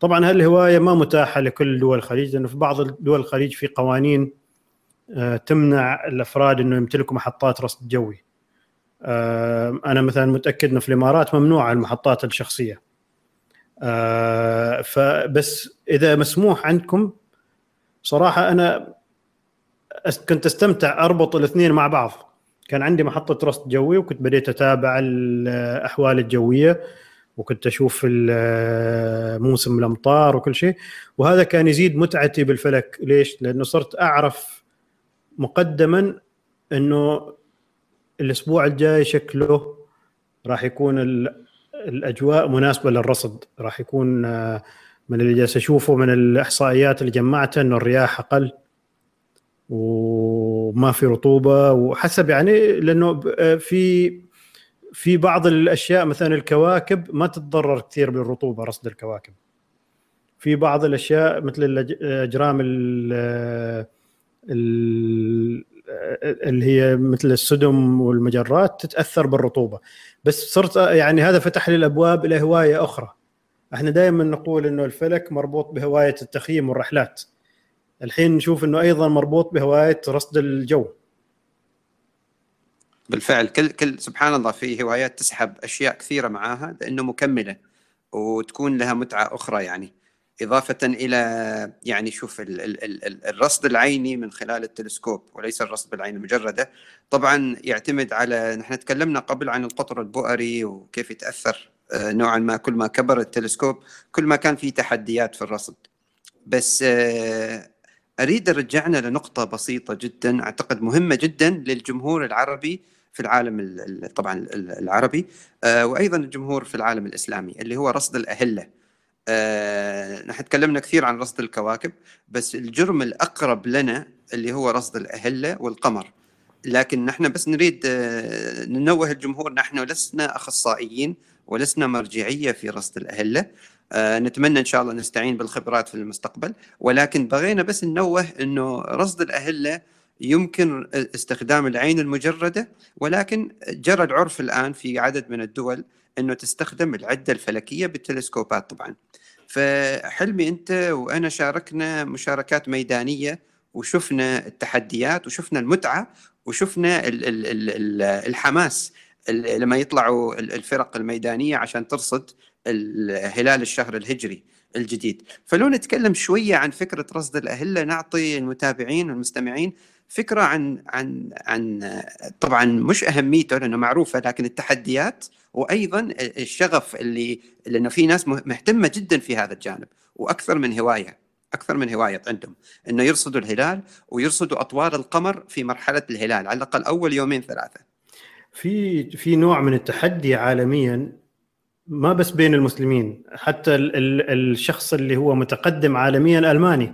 طبعا هالهواية ما متاحة لكل دول الخليج لأنه في بعض دول الخليج في قوانين تمنع الأفراد إنه يمتلكوا محطات رصد جوي. آه، أنا مثلا متأكد إنه في الإمارات ممنوعه المحطات الشخصية آه، فبس إذا مسموح عندكم صراحة أنا كنت أستمتع أربط الاثنين مع بعض كان عندي محطة رصد جوي وكنت بديت أتابع الأحوال الجوية وكنت أشوف موسم الأمطار وكل شيء وهذا كان يزيد متعتي بالفلك ليش؟ لأنه صرت أعرف مقدما إنه الأسبوع الجاي شكله راح يكون الأجواء مناسبة للرصد. راح يكون آه، من اللي جالس أشوفه من الإحصائيات اللي جمعتها إنه الرياح أقل وما في رطوبة وحسب يعني لأنه آه، في في بعض الأشياء مثلا الكواكب ما تتضرر كثير بالرطوبة رصد الكواكب. في بعض الأشياء مثل الاجرام اللي هي مثل السدم والمجرات تتأثر بالرطوبة. بس صرت يعني هذا فتح لي الأبواب إلى هواية أخرى. إحنا دائما نقول إنه الفلك مربوط بهواية التخييم والرحلات. الحين نشوف إنه أيضا مربوط بهواية رصد الجو. بالفعل كل كل سبحان الله في هوايات تسحب أشياء كثيرة معاها لأنه مكملة وتكون لها متعة أخرى يعني. إضافة إلى يعني شوف ال ال ال الرصد العيني من خلال التلسكوب وليس الرصد بالعين المجردة. طبعا يعتمد على نحن تكلمنا قبل عن القطر البؤري وكيف يتأثر آه، نوعا ما كل ما كبر التلسكوب كل ما كان في تحديات في الرصد. بس آه، أريد أرجعنا لنقطة بسيطة جدا أعتقد مهمة جدا للجمهور العربي في العالم طبعا العربي آه، وأيضا الجمهور في العالم الإسلامي اللي هو رصد الأهلة. آه، نحن تكلمنا كثير عن رصد الكواكب بس الجرم الأقرب لنا اللي هو رصد الأهلة والقمر. لكن نحن بس نريد آه، ننوه الجمهور نحن لسنا أخصائيين ولسنا مرجعية في رصد الأهلة. آه، نتمنى إن شاء الله نستعين بالخبرات في المستقبل. ولكن بغينا بس ننوه أنه رصد الأهلة يمكن استخدام العين المجردة ولكن جرى العرف الآن في عدد من الدول إنه تستخدم العدة الفلكية بالتلسكوبات طبعا. فحلمي أنت وأنا شاركنا مشاركات ميدانية وشفنا التحديات وشفنا المتعة وشفنا الحماس لما يطلعوا الفرق الميدانية عشان ترصد هلال الشهر الهجري الجديد. فلو نتكلم شوية عن فكرة رصد الأهلة نعطي المتابعين والمستمعين فكرة عن عن عن طبعا مش أهميته لأنه معروفة لكن التحديات وأيضا الشغف اللي لأنه في ناس مهتمة جدا في هذا الجانب وأكثر من هواية أكثر من هواية عندهم إنه يرصدوا الهلال ويرصدوا أطوار القمر في مرحلة الهلال على الأقل أول يومين ثلاثة. في في نوع من التحدي عالميا ما بس بين المسلمين حتى ال ال الشخص اللي هو متقدم عالميا ألماني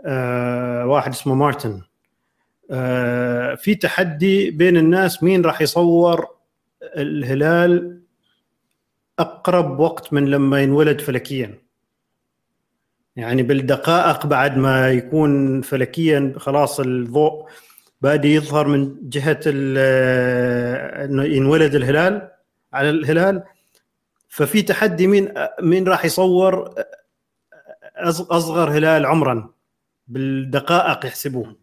آه واحد اسمه مارتن في تحدي بين الناس مين راح يصور الهلال أقرب وقت من لما ينولد فلكيا؟ يعني بالدقائق بعد ما يكون فلكيا خلاص الضوء بادي يظهر من جهة إنه ينولد الهلال على الهلال. ففي تحدي مين مين راح يصور أصغر هلال عمرا؟ بالدقائق يحسبوه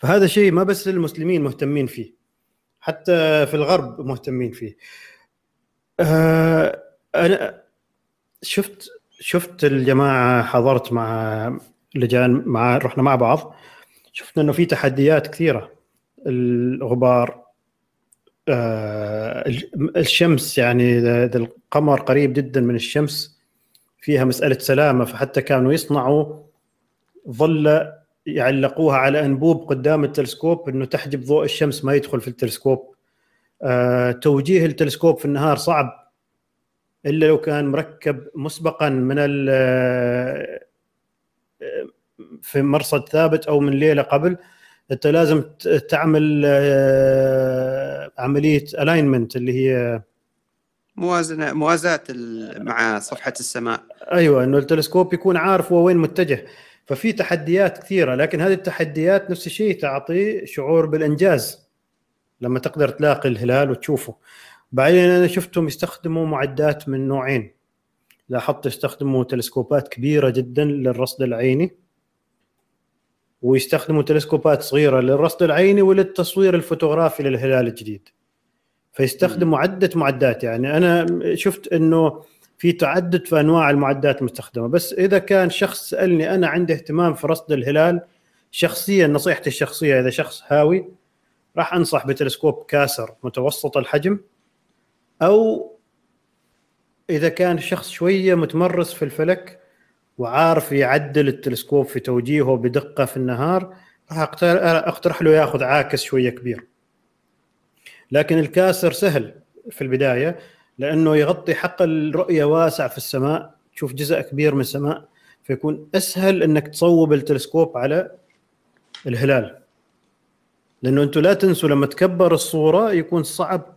فهذا شيء ما بس المسلمين مهتمين فيه حتى في الغرب مهتمين فيه. آه، أنا شفت شفت الجماعة حضرت مع لجان مع رحنا مع بعض شفنا إنه في تحديات كثيرة. الغبار آه، الشمس يعني القمر قريب جدا من الشمس فيها مسألة سلامة فحتى كانوا يصنعوا ظله يعلقوها على أنبوب قدام التلسكوب إنه تحجب ضوء الشمس ما يدخل في التلسكوب. آه، توجيه التلسكوب في النهار صعب. إلا لو كان مركب مسبقا من آه، في مرصد ثابت أو من ليلة قبل أنت لازم تعمل آه، عملية ال alignment اللي هي موازنة موازاة مع صفحة السماء. أيوه إنه التلسكوب يكون عارف هو وين متجه. ففي تحديات كثيرة لكن هذه التحديات نفس الشيء تعطي شعور بالإنجاز لما تقدر تلاقي الهلال وتشوفه. بعدين أنا شفتهم يستخدموا معدات من نوعين. لاحظت يستخدموا تلسكوبات كبيرة جدا للرصد العيني ويستخدموا تلسكوبات صغيرة للرصد العيني وللتصوير الفوتوغرافي للهلال الجديد. فيستخدموا عدة معدات يعني أنا شفت إنه في تعدد في أنواع المعدات المستخدمة. بس إذا كان شخص سألني أنا عندي اهتمام في رصد الهلال شخصيا نصيحتي الشخصية إذا شخص هاوي راح أنصح بتلسكوب كاسر متوسط الحجم أو إذا كان شخص شوية متمرس في الفلك وعارف يعدل التلسكوب في توجيهه بدقة في النهار راح أقترح له ياخذ عاكس شوية كبير. لكن الكاسر سهل في البداية. لأنه يغطي حق الرؤية واسع في السماء تشوف جزء كبير من السماء فيكون أسهل إنك تصوب التلسكوب على الهلال. لأنه أنتم لا تنسوا لما تكبر الصورة يكون صعب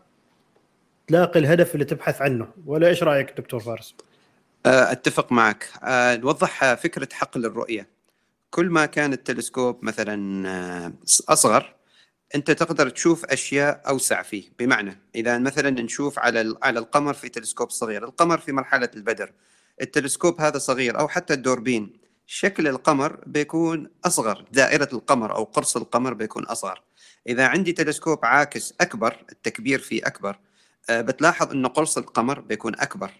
تلاقي الهدف اللي تبحث عنه. ولا إيش رأيك دكتور فارس؟ آه، أتفق معك. آه، نوضح فكرة حقل الرؤية. كل ما كان التلسكوب مثلا آه، أصغر أنت تقدر تشوف أشياء أوسع فيه. بمعنى إذا مثلا نشوف على على القمر في تلسكوب صغير القمر في مرحلة البدر التلسكوب هذا صغير أو حتى الدوربين شكل القمر بيكون أصغر دائرة القمر أو قرص القمر بيكون أصغر. إذا عندي تلسكوب عاكس أكبر التكبير فيه أكبر آه، بتلاحظ انه قرص القمر بيكون أكبر.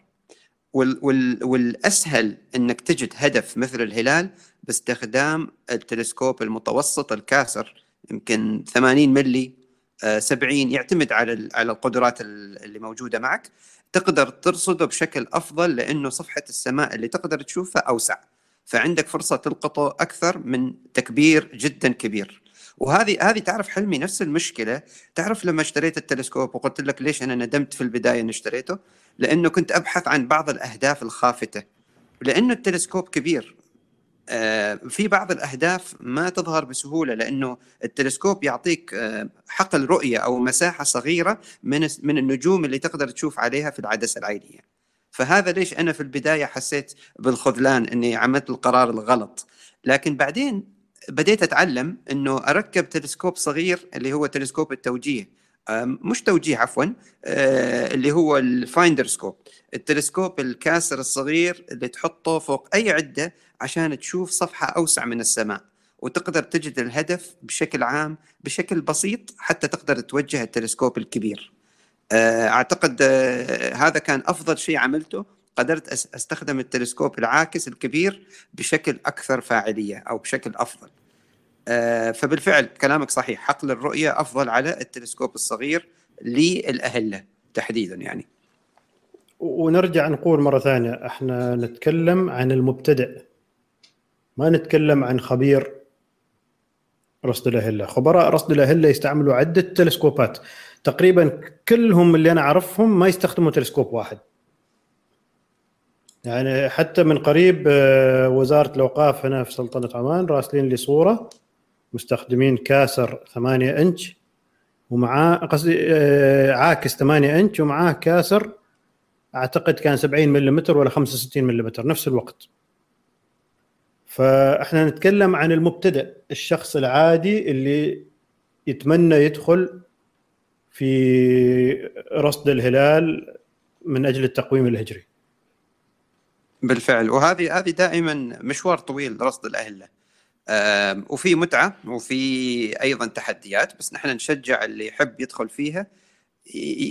وال وال والأسهل إنك تجد هدف مثل الهلال باستخدام التلسكوب المتوسط الكاسر يمكن 80 ملي 70 آه، يعتمد على على القدرات اللي موجودة معك. تقدر ترصده بشكل أفضل لأنه صفحة السماء اللي تقدر تشوفها أوسع. فعندك فرصة تلقطه أكثر من تكبير جدا كبير. وهذه هذه تعرف حلمي نفس المشكلة. تعرف لما اشتريت التلسكوب وقلت لك ليش أنا ندمت في البداية إني اشتريته؟ لأنه كنت أبحث عن بعض الأهداف الخافتة. لأنه التلسكوب كبير. في بعض الأهداف ما تظهر بسهولة لأنه التلسكوب يعطيك آه، حقل رؤية أو مساحة صغيرة من من النجوم اللي تقدر تشوف عليها في العدسة العينيه. فهذا ليش أنا في البداية حسيت بالخذلان إني عملت القرار الغلط. لكن بعدين بديت أتعلم إنه أركب تلسكوب صغير اللي هو تلسكوب التوجيه. مش توجيه عفوا آه، اللي هو ال finder scope. التلسكوب الكاسر الصغير اللي تحطه فوق أي عدة عشان تشوف صفحة أوسع من السماء وتقدر تجد الهدف بشكل عام بشكل بسيط حتى تقدر توجه التلسكوب الكبير. آه، أعتقد آه، هذا كان أفضل شيء عملته. قدرت أستخدم التلسكوب العاكس الكبير بشكل أكثر فاعلية أو بشكل أفضل. آه، فبالفعل كلامك صحيح. حقل الرؤية أفضل على التلسكوب الصغير للأهلة تحديدا يعني. ونرجع نقول مرة ثانية. إحنا نتكلم عن المبتدئ. ما نتكلم عن خبير رصد الأهلة. خبراء رصد الأهلة يستعملوا عدة تلسكوبات. تقريبا كلهم اللي أنا أعرفهم ما يستخدموا تلسكوب واحد. يعني حتى من قريب آه، وزارة الأوقاف هنا في سلطنة عمان راسلين لي صورة. مستخدمين كاسر 8 إنش ومعاه قصدي آه، عاكس 8 إنش ومعاه كاسر أعتقد كان 70 ملم ولا 65 ملم نفس الوقت. فاحنا نتكلم عن المبتدئ الشخص العادي اللي يتمنى يدخل في رصد الهلال من أجل التقويم الهجري. بالفعل. وهذه هذه دائما مشوار طويل رصد الأهلة. وفي متعة وفي أيضا تحديات بس نحن نشجع اللي يحب يدخل فيها.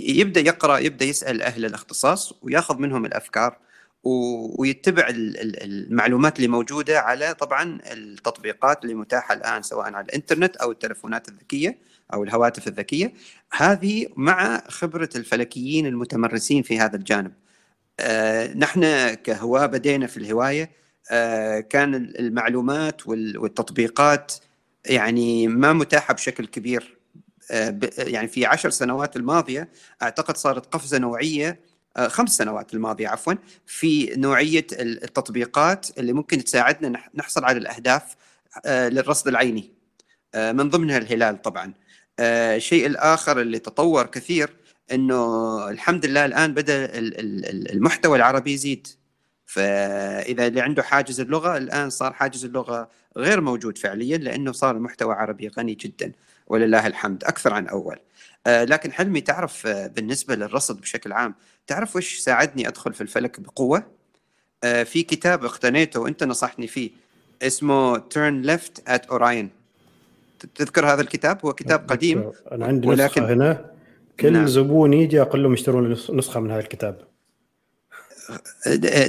يبدأ يقرأ يبدأ يسأل أهل الأختصاص وياخذ منهم الأفكار. ويتبع المعلومات اللي موجودة على طبعا التطبيقات اللي متاحة الآن سواء على الإنترنت أو التلفونات الذكية أو الهواتف الذكية. هذه مع خبرة الفلكيين المتمرسين في هذا الجانب. آه، نحن كهواة بدينا في الهواية. آه، كان المعلومات والتطبيقات يعني ما متاحة بشكل كبير. آه، يعني في عشر سنوات الماضية أعتقد صارت قفزة نوعية خمس سنوات الماضية عفوا في نوعية التطبيقات اللي ممكن تساعدنا نحصل على الأهداف للرصد العيني. من ضمنها الهلال طبعا. الشيء الآخر اللي تطور كثير إنه الحمد لله الآن بدأ المحتوى العربي يزيد. فإذا اللي عنده حاجز اللغة الآن صار حاجز اللغة غير موجود فعليا لأنه صار المحتوى عربي غني جدا. ولله الحمد أكثر عن أول. آه، لكن حلمي تعرف آه، بالنسبة للرصد بشكل عام تعرف وش ساعدني أدخل في الفلك بقوة؟ آه، في كتاب اقتنيته وأنت نصحني فيه اسمه Turn Left at Orion. تذكر هذا الكتاب؟ هو كتاب قديم أنا عندي ولكن نسخه هنا. كل نعم. زبون يجي أقول لهم اشترون نسخة من هذا الكتاب.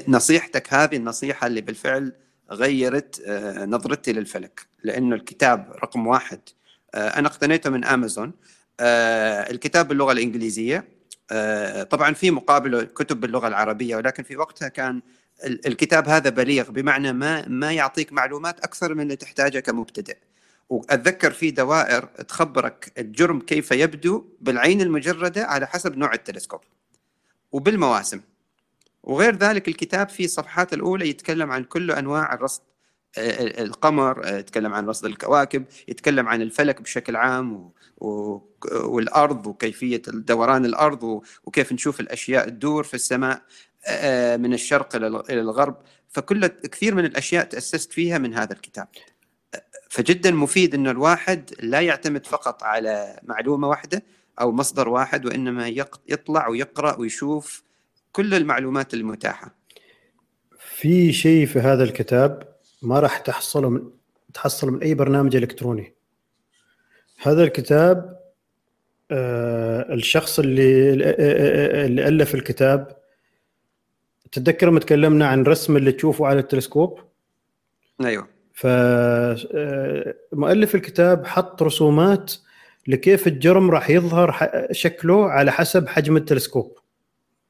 نصيحتك هذه النصيحة اللي بالفعل غيرت آه، نظرتي للفلك لأنه الكتاب رقم واحد. آه، أنا اقتنيته من امازون آه، الكتاب باللغة الإنجليزية. طبعا في مقابله كتب باللغة العربية ولكن في وقتها كان الكتاب هذا بليغ بمعنى ما ما يعطيك معلومات أكثر من اللي تحتاجها كمبتدئ. وأتذكر في دوائر تخبرك الجرم كيف يبدو بالعين المجردة على حسب نوع التلسكوب وبالمواسم. وغير ذلك الكتاب في الصفحات الأولى يتكلم عن كل أنواع الرصد. القمر يتكلم عن رصد الكواكب يتكلم عن الفلك بشكل عام والأرض وكيفية دوران الأرض وكيف نشوف الأشياء تدور في السماء من الشرق إلى الغرب فكل كثير من الأشياء تأسست فيها من هذا الكتاب فجدا مفيد إنه الواحد لا يعتمد فقط على معلومة واحدة أو مصدر واحد وإنما يطلع ويقرأ ويشوف كل المعلومات المتاحة. في شيء في هذا الكتاب ما راح تحصله من تحصل من أي برنامج إلكتروني. هذا الكتاب آه الشخص اللي اللي ألف الكتاب تتذكر لما تكلمنا عن رسم اللي تشوفه على التلسكوب؟ أيوه فمؤلف الكتاب حط رسومات لكيف الجرم راح يظهر شكله على حسب حجم التلسكوب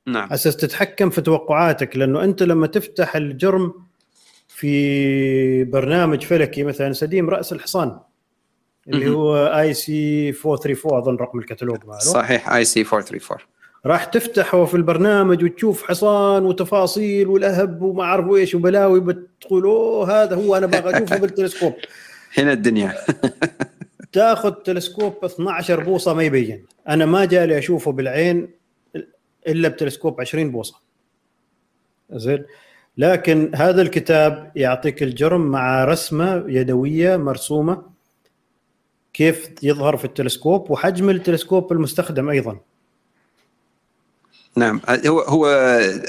نعم أساس تتحكم في توقعاتك لأنه أنت لما تفتح الجرم في برنامج فلكي مثلا سديم رأس الحصان اللي هو IC 434 أظن رقم الكتالوج ماله صحيح IC 434 راح تفتحه في البرنامج وتشوف حصان وتفاصيل والأهب وما أعرف إيش وبلاوي بتقول أوه هذا هو أنا باغي أشوفه بالتلسكوب. هنا الدنيا. تاخذ تلسكوب 12 بوصة ما يبين. أنا ما جالي أشوفه بالعين إلا بتلسكوب 20 بوصة. زين؟ لكن هذا الكتاب يعطيك الجرم مع رسمة يدوية مرسومة كيف يظهر في التلسكوب وحجم التلسكوب المستخدم أيضا. نعم. هو هو آه،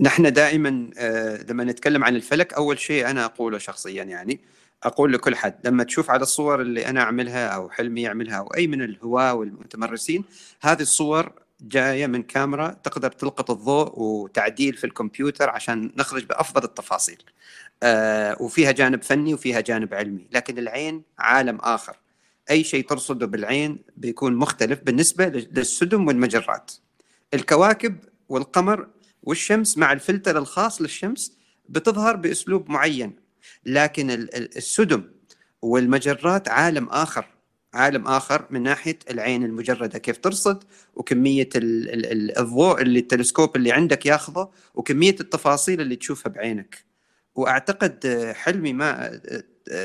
نحن دائما آه، لما نتكلم عن الفلك أول شيء أنا أقوله شخصيا يعني أقول لكل حد لما تشوف على الصور اللي أنا أعملها أو حلمي يعملها أو أي من الهواة والمتمرسين هذه الصور جاية من كاميرا تقدر تلقط الضوء وتعديل في الكمبيوتر عشان نخرج بأفضل التفاصيل. آه وفيها جانب فني وفيها جانب علمي، لكن العين عالم آخر. أي شيء ترصده بالعين بيكون مختلف بالنسبة للسدم والمجرات. الكواكب والقمر والشمس مع الفلتر الخاص للشمس بتظهر بأسلوب معين لكن السدم والمجرات عالم آخر عالم آخر من ناحية العين المجردة كيف ترصد وكمية الضوء اللي التلسكوب اللي عندك ياخذه وكمية التفاصيل اللي تشوفها بعينك وأعتقد حلمي ما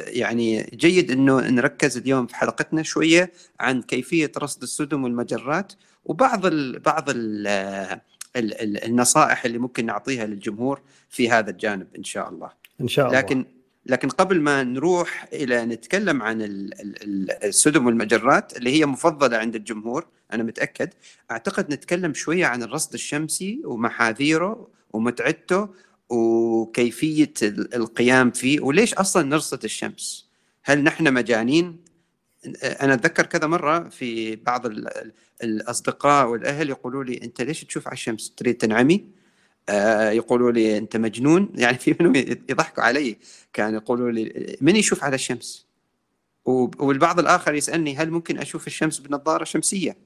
يعني جيد إنه نركز اليوم في حلقتنا شوية عن كيفية رصد السدم والمجرات وبعض ال بعض ال ال النصائح اللي ممكن نعطيها للجمهور في هذا الجانب إن شاء الله. إن شاء الله. لكن لكن قبل ما نروح إلى نتكلم عن السدم والمجرات اللي هي مفضلة عند الجمهور أنا متأكد أعتقد نتكلم شوية عن الرصد الشمسي ومحاذيره ومتعته وكيفية القيام فيه وليش أصلا نرصد الشمس؟ هل نحن مجانين؟ أنا أتذكر كذا مرة في بعض الأصدقاء والأهل يقولوا لي أنت ليش تشوف على الشمس؟ تريد تنعمي؟ آه يقولوا لي أنت مجنون يعني في منهم يضحكوا علي كان يقولوا لي من يشوف على الشمس؟ والبعض الآخر يسألني هل ممكن أشوف الشمس بنظارة شمسية؟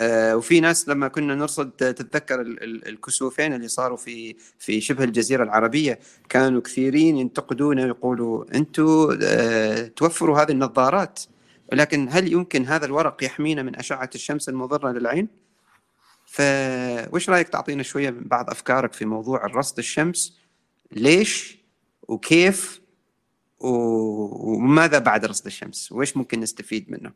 آه، وفي ناس لما كنا نرصد تتذكر الكسوفين اللي صاروا في في شبه الجزيرة العربية كانوا كثيرين ينتقدون ويقولوا أنتم آه، توفروا هذه النظارات ولكن هل يمكن هذا الورق يحمينا من أشعة الشمس المضرة للعين؟ فوش رأيك تعطينا شوية من بعض أفكارك في موضوع الرصد الشمس؟ ليش؟ وكيف؟ وماذا بعد رصد الشمس؟ وإيش ممكن نستفيد منه؟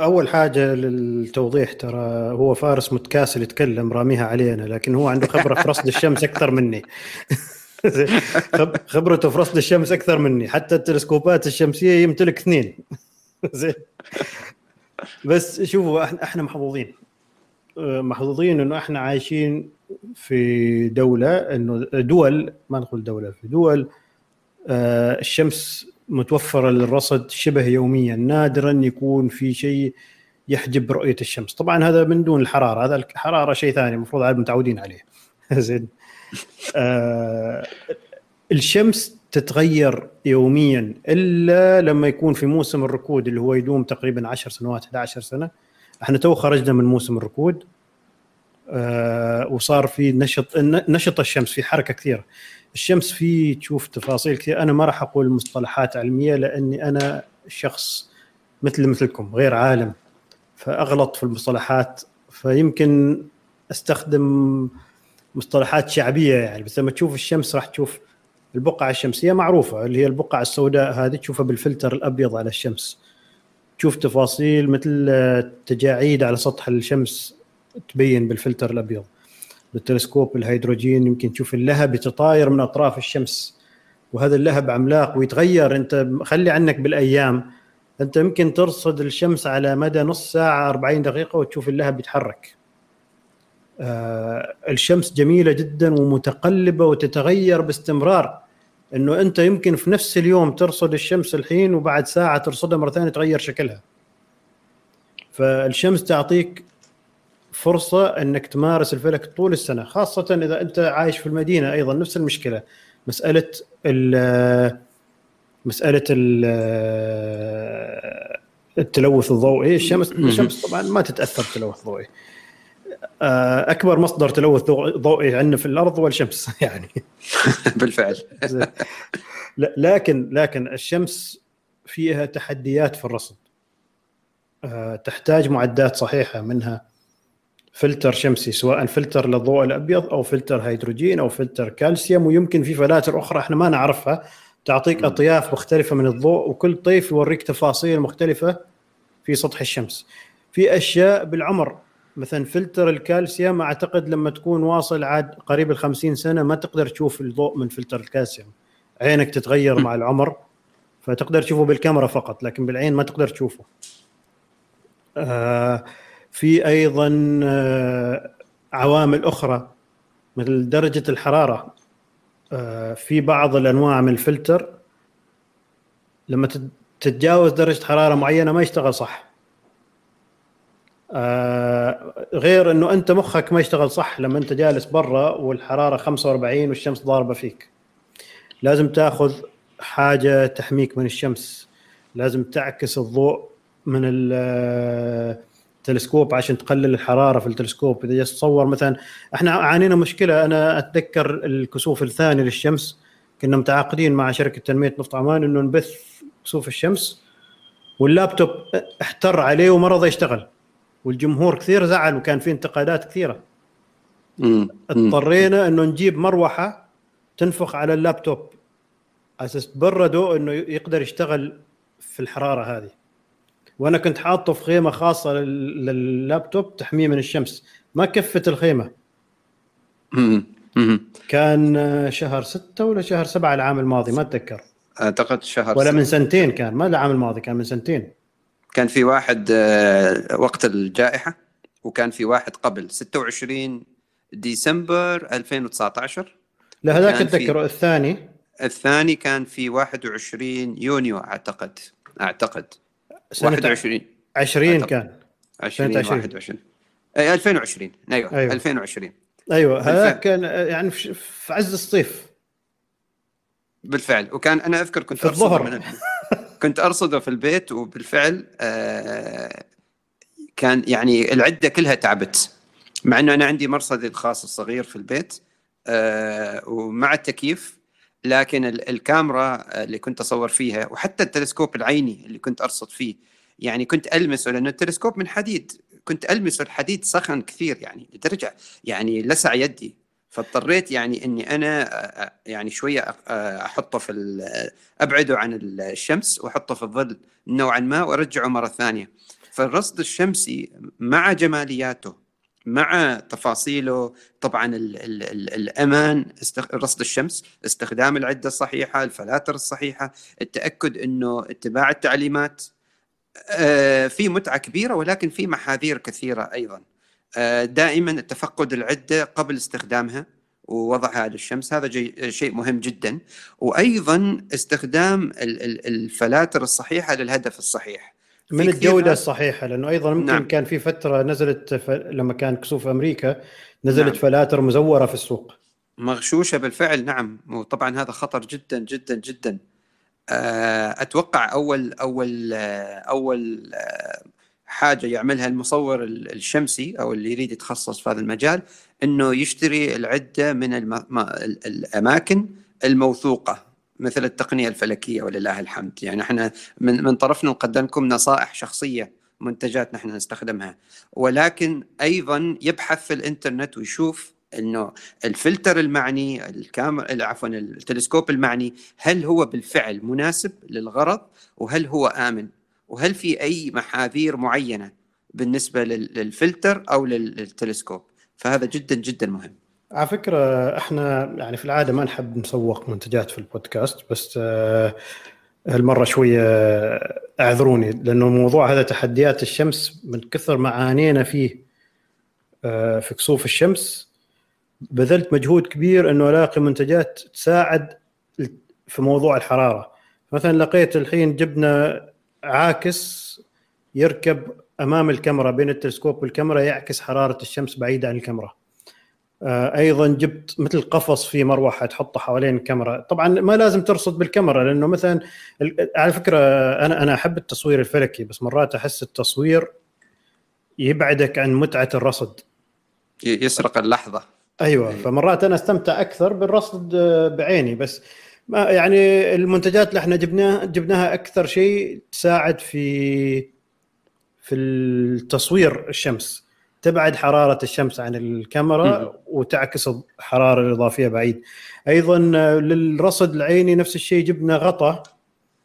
أول حاجة للتوضيح ترى هو فارس متكاسل يتكلم راميها علينا لكن هو عنده خبرة في رصد الشمس أكثر مني. خبرته في رصد الشمس أكثر مني. حتى التلسكوبات الشمسية يمتلك اثنين. زين. بس شوفوا إحنا محظوظين. محظوظين إنه إحنا عايشين في دولة إنه دول ما نقول دولة في دول آه، الشمس متوفرة للرصد شبه يوميا نادرا يكون في شيء يحجب رؤية الشمس. طبعا هذا من دون الحرارة هذا الحراره شيء ثاني المفروض عاد متعودين عليه. زين. آه الشمس تتغير يوميا إلا لما يكون في موسم الركود اللي هو يدوم تقريبا 10 سنوات 11 سنة. إحنا تو خرجنا من موسم الركود آه وصار في نشط نشط الشمس في حركة كثيرة. الشمس فيه تشوف تفاصيل كثير أنا ما راح أقول مصطلحات علمية لأني أنا شخص مثل مثلكم غير عالم. فأغلط في المصطلحات. فيمكن أستخدم مصطلحات شعبية يعني. بس لما تشوف الشمس راح تشوف البقعة الشمسية معروفة اللي هي البقعة السوداء هذه تشوفها بالفلتر الأبيض على الشمس. تشوف تفاصيل مثل تجاعيد على سطح الشمس تبين بالفلتر الأبيض. بالتلسكوب الهيدروجين يمكن تشوف اللهب يتطاير من أطراف الشمس. وهذا اللهب عملاق ويتغير. أنت خلي عنك بالأيام. أنت يمكن ترصد الشمس على مدى نص ساعة 40 دقيقة وتشوف اللهب يتحرك. آه الشمس جميلة جدا ومتقلبة وتتغير باستمرار. إنه أنت يمكن في نفس اليوم ترصد الشمس الحين وبعد ساعة ترصدها مرة ثانية تغير شكلها. فالشمس تعطيك فرصة إنك تمارس الفلك طول السنة خاصة إذا أنت عايش في المدينة أيضا نفس المشكلة مسألة ال مسألة ال التلوث الضوئي. الشمس الشمس طبعا ما تتأثر بتلوث ضوئي آه، أكبر مصدر تلوث ضوئي عندنا في الأرض هو الشمس يعني. بالفعل. لكن لكن الشمس فيها تحديات في الرصد آه، تحتاج معدات صحيحة منها فلتر شمسي سواء فلتر للضوء الأبيض أو فلتر هيدروجين أو فلتر كالسيوم ويمكن في فلاتر أخرى إحنا ما نعرفها. تعطيك أطياف مختلفة من الضوء وكل طيف يوريك تفاصيل مختلفة في سطح الشمس. في أشياء بالعمر مثلا فلتر الكالسيوم أعتقد لما تكون واصل عاد قريب ال 50 سنة ما تقدر تشوف الضوء من فلتر الكالسيوم. عينك تتغير مع العمر فتقدر تشوفه بالكاميرا فقط لكن بالعين ما تقدر تشوفه. آه في أيضا آه، عوامل أخرى مثل درجة الحرارة آه، في بعض الأنواع من الفلتر لما تتجاوز درجة حرارة معينة ما يشتغل صح آه، غير إنه أنت مخك ما يشتغل صح لما أنت جالس برا والحرارة 45 والشمس ضاربة فيك. لازم تأخذ حاجة تحميك من الشمس. لازم تعكس الضوء من تلسكوب عشان تقلل الحرارة في التلسكوب. إذا جالس تصور مثلا إحنا عانينا مشكلة. أنا أتذكر الكسوف الثاني للشمس. كنا متعاقدين مع شركة تنمية نفط عمان إنه نبث كسوف الشمس واللابتوب احتر عليه وما رضى يشتغل. والجمهور كثير زعل وكان في انتقادات كثيرة. اضطرينا إنه نجيب مروحة تنفخ على اللابتوب. أساس تبرده إنه يقدر يشتغل في الحرارة هذه. وأنا كنت حاطه في خيمة خاصة لل- لللابتوب تحميه من الشمس. ما كفت الخيمة. مم. مم. كان شهر ستة ولا شهر سبعة العام الماضي ما أتذكر. أعتقد شهر ولا. من سنتين كان ما العام الماضي كان من سنتين. كان في واحد آه، وقت الجائحة وكان في واحد قبل 26 ديسمبر 2019 لا هذاك أتذكره الثاني الثاني كان في 21 يونيو أعتقد أعتقد سنة 21 20 أعتقد. كان 20 سنة 20. 21 أي 2020 أيوه, أيوة. أيوة. 2020 أيوه هذا. كان آه، يعني في عز الصيف بالفعل وكان أنا أذكر كنت في الظهر. كنت أرصده في البيت وبالفعل آه كان يعني العدة كلها تعبت. مع إنه أنا عندي مرصدي الخاص الصغير في البيت آه ومع التكييف لكن ال- الكاميرا اللي كنت أصور فيها وحتى التلسكوب العيني اللي كنت أرصد فيه يعني كنت ألمسه لأنه التلسكوب من حديد كنت ألمسه الحديد سخن كثير يعني لدرجة يعني لسع يدي. فاضطريت يعني إني أنا آه، آه، يعني شوية آه، أحطه في أبعده عن الشمس وأحطه في الظل نوعا ما وأرجعه مرة ثانية. فالرصد الشمسي مع جمالياته مع تفاصيله طبعا ال ال ال الأمان استخ... رصد الشمس استخدام العدة الصحيحة الفلاتر الصحيحة التأكد إنه اتباع التعليمات آه، في متعة كبيرة ولكن في محاذير كثيرة أيضا. دائما التفقد العدة قبل استخدامها ووضعها للشمس هذا جي... شيء مهم جدا. وأيضا استخدام ال- ال- الفلاتر الصحيحة للهدف الصحيح. من الجودة الصحيحة لأنه أيضا ممكن نعم. كان في فترة نزلت ف... لما كان كسوف أمريكا نزلت نعم. فلاتر مزورة في السوق. مغشوشة بالفعل نعم. وطبعا هذا خطر جدا جدا جدا. آه، أتوقع اول اول آه، أول آه، حاجة يعملها المصور ال- الشمسي أو اللي يريد يتخصص في هذا المجال إنه يشتري العدة من الم... ما- ال- الأماكن الموثوقة مثل التقنية الفلكية ولله الحمد. يعني إحنا من من طرفنا نقدم لكم نصائح شخصية منتجات نحن نستخدمها. ولكن أيضا يبحث في الإنترنت ويشوف إنه الفلتر المعني الكاميرا عفوا التلسكوب المعني هل هو بالفعل مناسب للغرض وهل هو آمن؟ وهل في أي محاذير معينة بالنسبة لل- للفلتر أو لل- للتلسكوب؟ فهذا جدا جدا مهم. على فكرة إحنا يعني في العادة ما نحب نسوق منتجات في البودكاست بس آه، هالمرة شوية أعذروني لأنه الموضوع هذا تحديات الشمس من كثر ما عانينا فيه آه، في كسوف الشمس بذلت مجهود كبير إنه ألاقي منتجات تساعد في موضوع الحرارة. مثلا لقيت الحين جبنا عاكس يركب أمام الكاميرا بين التلسكوب والكاميرا يعكس حرارة الشمس بعيدة عن الكاميرا. آه، أيضا جبت مثل قفص فيه مروحة تحطه حوالين الكاميرا. طبعا ما لازم ترصد بالكاميرا لأنه مثلا على فكرة أنا أنا أحب التصوير الفلكي بس مرات أحس التصوير يبعدك عن متعة الرصد. يسرق اللحظة. أيوه أيوة. فمرات أنا أستمتع أكثر بالرصد آه، بعيني بس ما يعني المنتجات اللي إحنا جبناها جبناها أكثر شيء تساعد في في التصوير الشمس. تبعد حرارة الشمس عن الكاميرا. وتعكس الحرارة الإضافية بعيد. أيضا للرصد العيني نفس الشيء جبنا غطاء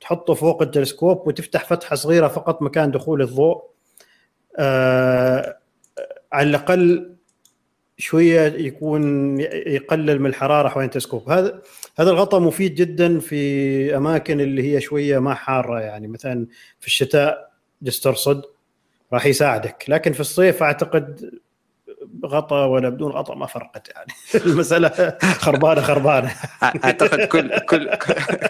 تحطه فوق التلسكوب وتفتح فتحة صغيرة فقط مكان دخول الضوء. آه على الأقل شوية يكون يقلل من الحرارة حوالين التلسكوب هذا هذا الغطاء مفيد جدا في أماكن اللي هي شوية ما حارة يعني مثلا في الشتاء جالس ترصد راح يساعدك لكن في الصيف أعتقد غطاء ولا بدون غطاء ما فرقت يعني. المسألة خربانة خربانة. أعتقد كل كل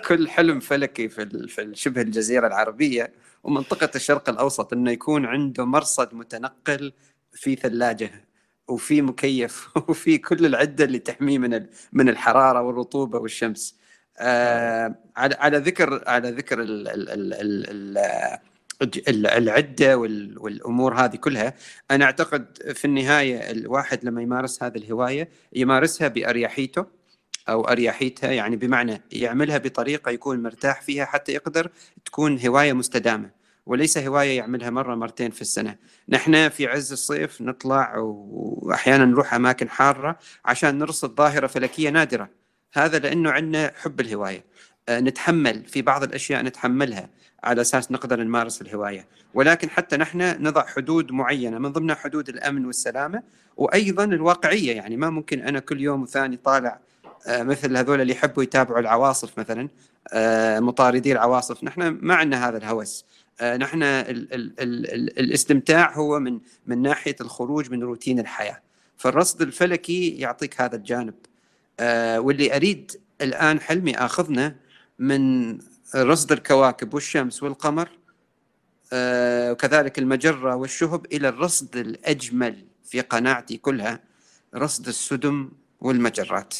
كل حلم فلكي في في شبه الجزيرة العربية ومنطقة الشرق الأوسط إنه يكون عنده مرصد متنقل في ثلاجة. وفي مكيف وفي كل العدة اللي تحميه من من الحرارة والرطوبة والشمس. آه على على ذكر على ذكر ال ال ال ال ال ال- العدة وال- والأمور هذه كلها أنا أعتقد في النهاية الواحد لما يمارس هذه الهواية يمارسها بأريحيته أو أريحيتها يعني بمعنى يعملها بطريقة يكون مرتاح فيها حتى يقدر تكون هواية مستدامة وليس هواية يعملها مرة مرتين في السنة. نحن في عز الصيف نطلع وأحيانا نروح أماكن حارة عشان نرصد ظاهرة فلكية نادرة. هذا لأنه عندنا حب الهواية. آه، نتحمل في بعض الأشياء نتحملها على أساس نقدر نمارس الهواية. ولكن حتى نحن نضع حدود معينة من ضمنها حدود الأمن والسلامة وأيضا الواقعية. يعني ما ممكن أنا كل يوم وثاني طالع آه، مثل هذول اللي يحبوا يتابعوا العواصف مثلا آه، مطاردي العواصف. نحن ما عندنا هذا الهوس. نحن ال ال ال الاستمتاع هو من من ناحية الخروج من روتين الحياة. فالرصد الفلكي يعطيك هذا الجانب. واللي أريد الآن حلمي أخذنا من رصد الكواكب والشمس والقمر آه، وكذلك المجرة والشهب إلى الرصد الأجمل في قناعتي كلها رصد السدم والمجرات.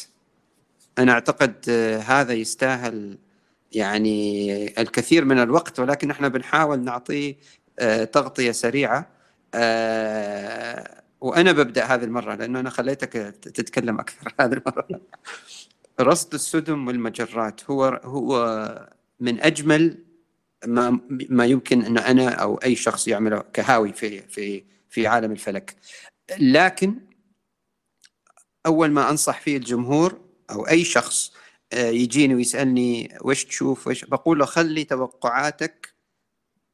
أنا أعتقد آه، هذا يستاهل يعني الكثير من الوقت ولكن نحن بنحاول نعطيه آه، تغطية سريعة. وأنا ببدأ هذه المرة لأنه أنا خليتك تتكلم أكثر هذه المرة. رصد السدم والمجرات هو هو من أجمل ما ما يمكن أن أنا أو أي شخص يعمله كهاوي في في في عالم الفلك. لكن أول ما أنصح فيه الجمهور أو أي شخص آه، يجيني ويسألني وش تشوف وش بقول له خلي توقعاتك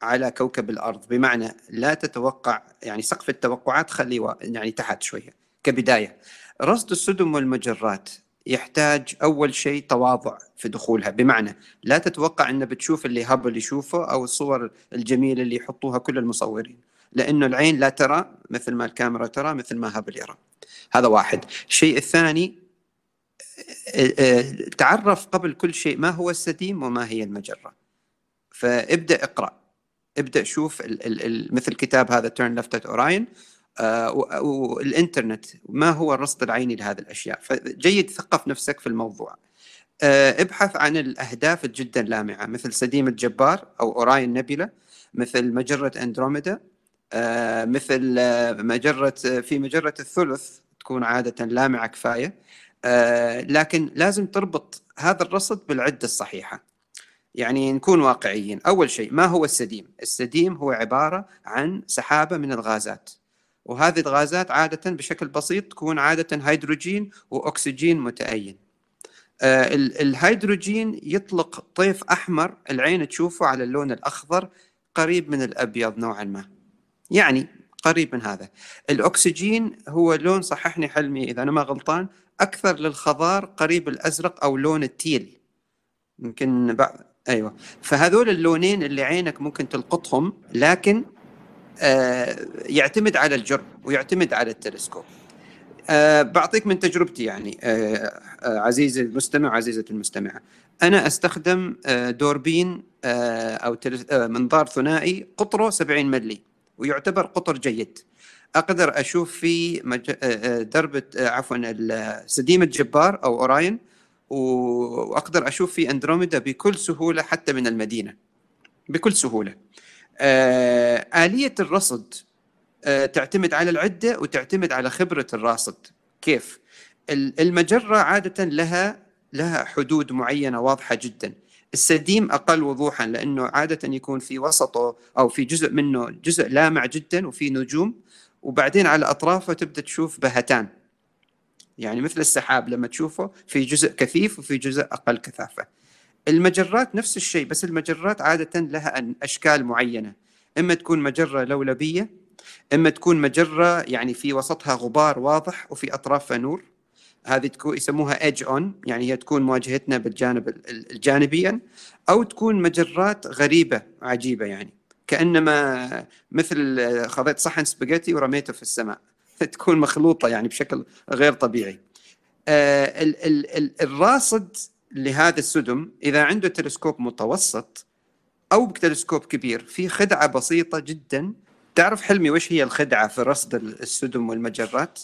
على كوكب الأرض. بمعنى لا تتوقع يعني سقف التوقعات خليه يعني تحت شوية كبداية. رصد السدم والمجرات يحتاج أول شيء تواضع في دخولها. بمعنى لا تتوقع انه بتشوف اللي هابل يشوفه أو الصور الجميلة اللي يحطوها كل المصورين لأنه العين لا ترى مثل ما الكاميرا ترى مثل ما هابل يرى. هذا واحد. الشيء الثاني تعرف قبل كل شيء ما هو السديم وما هي المجرة. فابدأ اقرأ. ابدأ شوف مثل كتاب هذا Turn Left at Orion آه، والإنترنت ما هو الرصد العيني لهذه الأشياء؟ فجيد ثقف نفسك في الموضوع. آه، ابحث عن الأهداف الجدا لامعة مثل سديم الجبار أو Orion Nebula مثل مجرة اندروميدا آه، مثل مجرة في مجرة الثلث تكون عادة لامعة كفاية. لكن لازم تربط هذا الرصد بالعدة الصحيحة. يعني نكون واقعيين. أول شيء ما هو السديم؟ السديم هو عبارة عن سحابة من الغازات. وهذه الغازات عادة بشكل بسيط تكون عادة هيدروجين وأكسجين متأين. آه الهيدروجين يطلق طيف أحمر العين تشوفه على اللون الأخضر قريب من الأبيض نوعا ما. يعني قريب من هذا. الأكسجين هو لون صححني حلمي إذا أنا ما غلطان أكثر للخضار قريب الأزرق أو لون التيل. يمكن بعض أيوه. فهذول اللونين اللي عينك ممكن تلقطهم لكن آه، يعتمد على الجرم ويعتمد على التلسكوب. أه بعطيك من تجربتي يعني أه أه عزيزي المستمع وعزيزة المستمعة. أنا أستخدم أه دوربين أو أه منظار ثنائي قطره 70 ملي ويعتبر قطر جيد. أقدر أشوف في. أه, آه، دربة أه عفوا سديم الجبار أو أوراين وأقدر أشوف في أندروميدا بكل سهولة حتى من المدينة بكل سهولة آه، آلية الرصد آه، تعتمد على العدة وتعتمد على خبرة الراصد كيف؟ المجرة عادة لها لها حدود معينة واضحة جدا السديم أقل وضوحا لأنه عادة يكون في وسطه أو في جزء منه جزء لامع جدا وفي نجوم وبعدين على أطرافه تبدأ تشوف بهتان. يعني مثل السحاب لما تشوفه في جزء كثيف وفي جزء أقل كثافة. المجرات نفس الشيء بس المجرات عادة لها أشكال معينة. إما تكون مجرة لولبية إما تكون مجرة يعني في وسطها غبار واضح وفي أطرافها نور. هذه تكون يسموها ايدج اون يعني هي تكون مواجهتنا بالجانب الجانبيا. أو تكون مجرات غريبة عجيبة يعني. كأنما مثل خذيت صحن سباجيتي ورميته في السماء. تكون مخلوطة يعني بشكل غير طبيعي. آه ال ال ال الراصد لهذا السدم إذا عنده تلسكوب متوسط أو بتلسكوب كبير في خدعة بسيطة جدا. تعرف حلمي وش هي الخدعة في رصد السدم والمجرات؟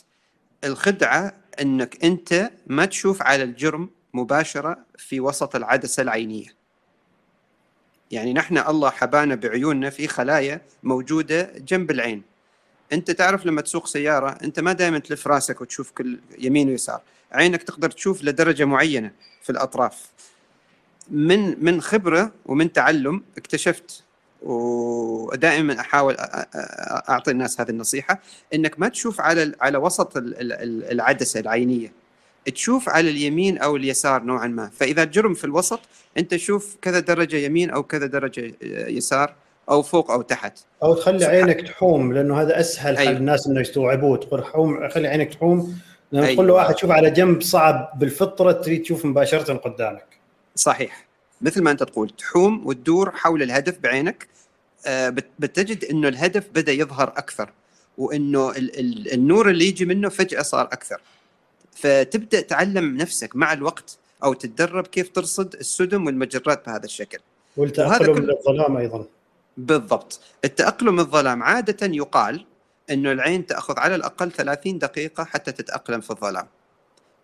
الخدعة إنك أنت ما تشوف على الجرم مباشرة في وسط العدسة العينية. يعني نحن الله حبانا بعيوننا في خلايا موجودة جنب العين. أنت تعرف لما تسوق سيارة أنت ما دائما تلف راسك وتشوف كل يمين ويسار. عينك تقدر تشوف لدرجة معينة في الأطراف. من من خبرة ومن تعلم اكتشفت ودائما أحاول أعطي الناس هذه النصيحة إنك ما تشوف على على وسط العدسة العينية. تشوف على اليمين أو اليسار نوعا ما. فإذا الجرم في الوسط أنت تشوف كذا درجة يمين أو كذا درجة يسار أو فوق أو تحت. أو تخلي عينك تحوم لأنه هذا أسهل أيوه. حق الناس إنه يستوعبوه تقول حوم خلي عينك تحوم. لما أيوه. تقول له واحد شوف على جنب صعب بالفطرة تريد تشوف مباشرة قدامك. صحيح. مثل ما أنت تقول تحوم وتدور حول الهدف بعينك. آه، بتجد إنه الهدف بدأ يظهر أكثر وإنه النور اللي يجي منه فجأة صار أكثر. فتبدأ تعلم نفسك مع الوقت أو تتدرب كيف ترصد السدم والمجرات بهذا الشكل. والتأقلم للظلام أيضا. بالضبط. التأقلم الظلام عادة يقال إنه العين تأخذ على الأقل 30 دقيقة حتى تتأقلم في الظلام.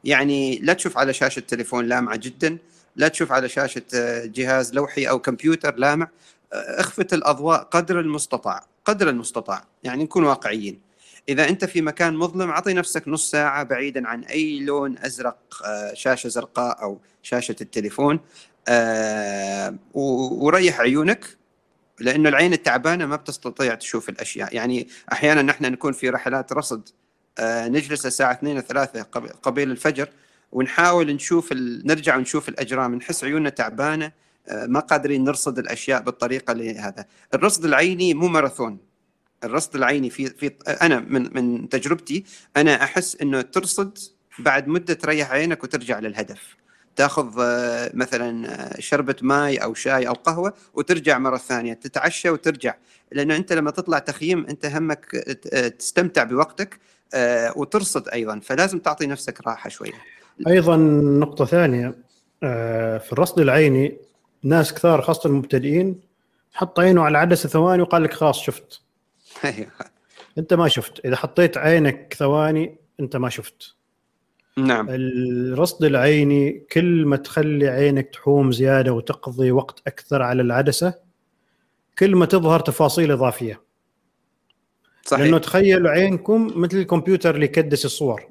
يعني لا تشوف على شاشة تليفون لامعة جدا لا تشوف على شاشة آه، جهاز لوحي أو كمبيوتر لامع. آه، اخفت الأضواء قدر المستطاع قدر المستطاع. يعني نكون واقعيين. إذا أنت في مكان مظلم أعطي نفسك نص ساعة بعيدا عن أي لون أزرق آه، شاشة زرقاء أو شاشة التليفون وريح عيونك لأنه العين التعبانة ما بتستطيع تشوف الأشياء. يعني أحيانا نحن نكون في رحلات رصد نجلس الساعة 2 3 قبيل الفجر ونحاول نشوف ال... نرجع ونشوف الأجرام نحس عيوننا تعبانة آه، ما قادرين نرصد الأشياء بالطريقة اللي هذا. الرصد العيني مو ماراثون. الرصد العيني في في أنا من من تجربتي أنا أحس إنه ترصد بعد مدة تريح عينك وترجع للهدف. تاخذ آه، مثلا آه، شربة ماي أو شاي أو قهوة وترجع مرة ثانية تتعشى وترجع. لأنه أنت لما تطلع تخييم أنت همك تستمتع بوقتك وترصد أيضا. فلازم تعطي نفسك راحة شوية. أيضا نقطة ثانية آه، في الرصد العيني ناس كثار خاصة المبتدئين حط عينه على عدسة ثواني وقال لك خلاص شفت. أنت ما شفت. إذا حطيت عينك ثواني أنت ما شفت. نعم. الرصد العيني كل ما تخلي عينك تحوم زيادة وتقضي وقت أكثر على العدسة كل ما تظهر تفاصيل إضافية. صحيح. لأنه تخيلوا عينكم مثل الكمبيوتر اللي يكدس الصور.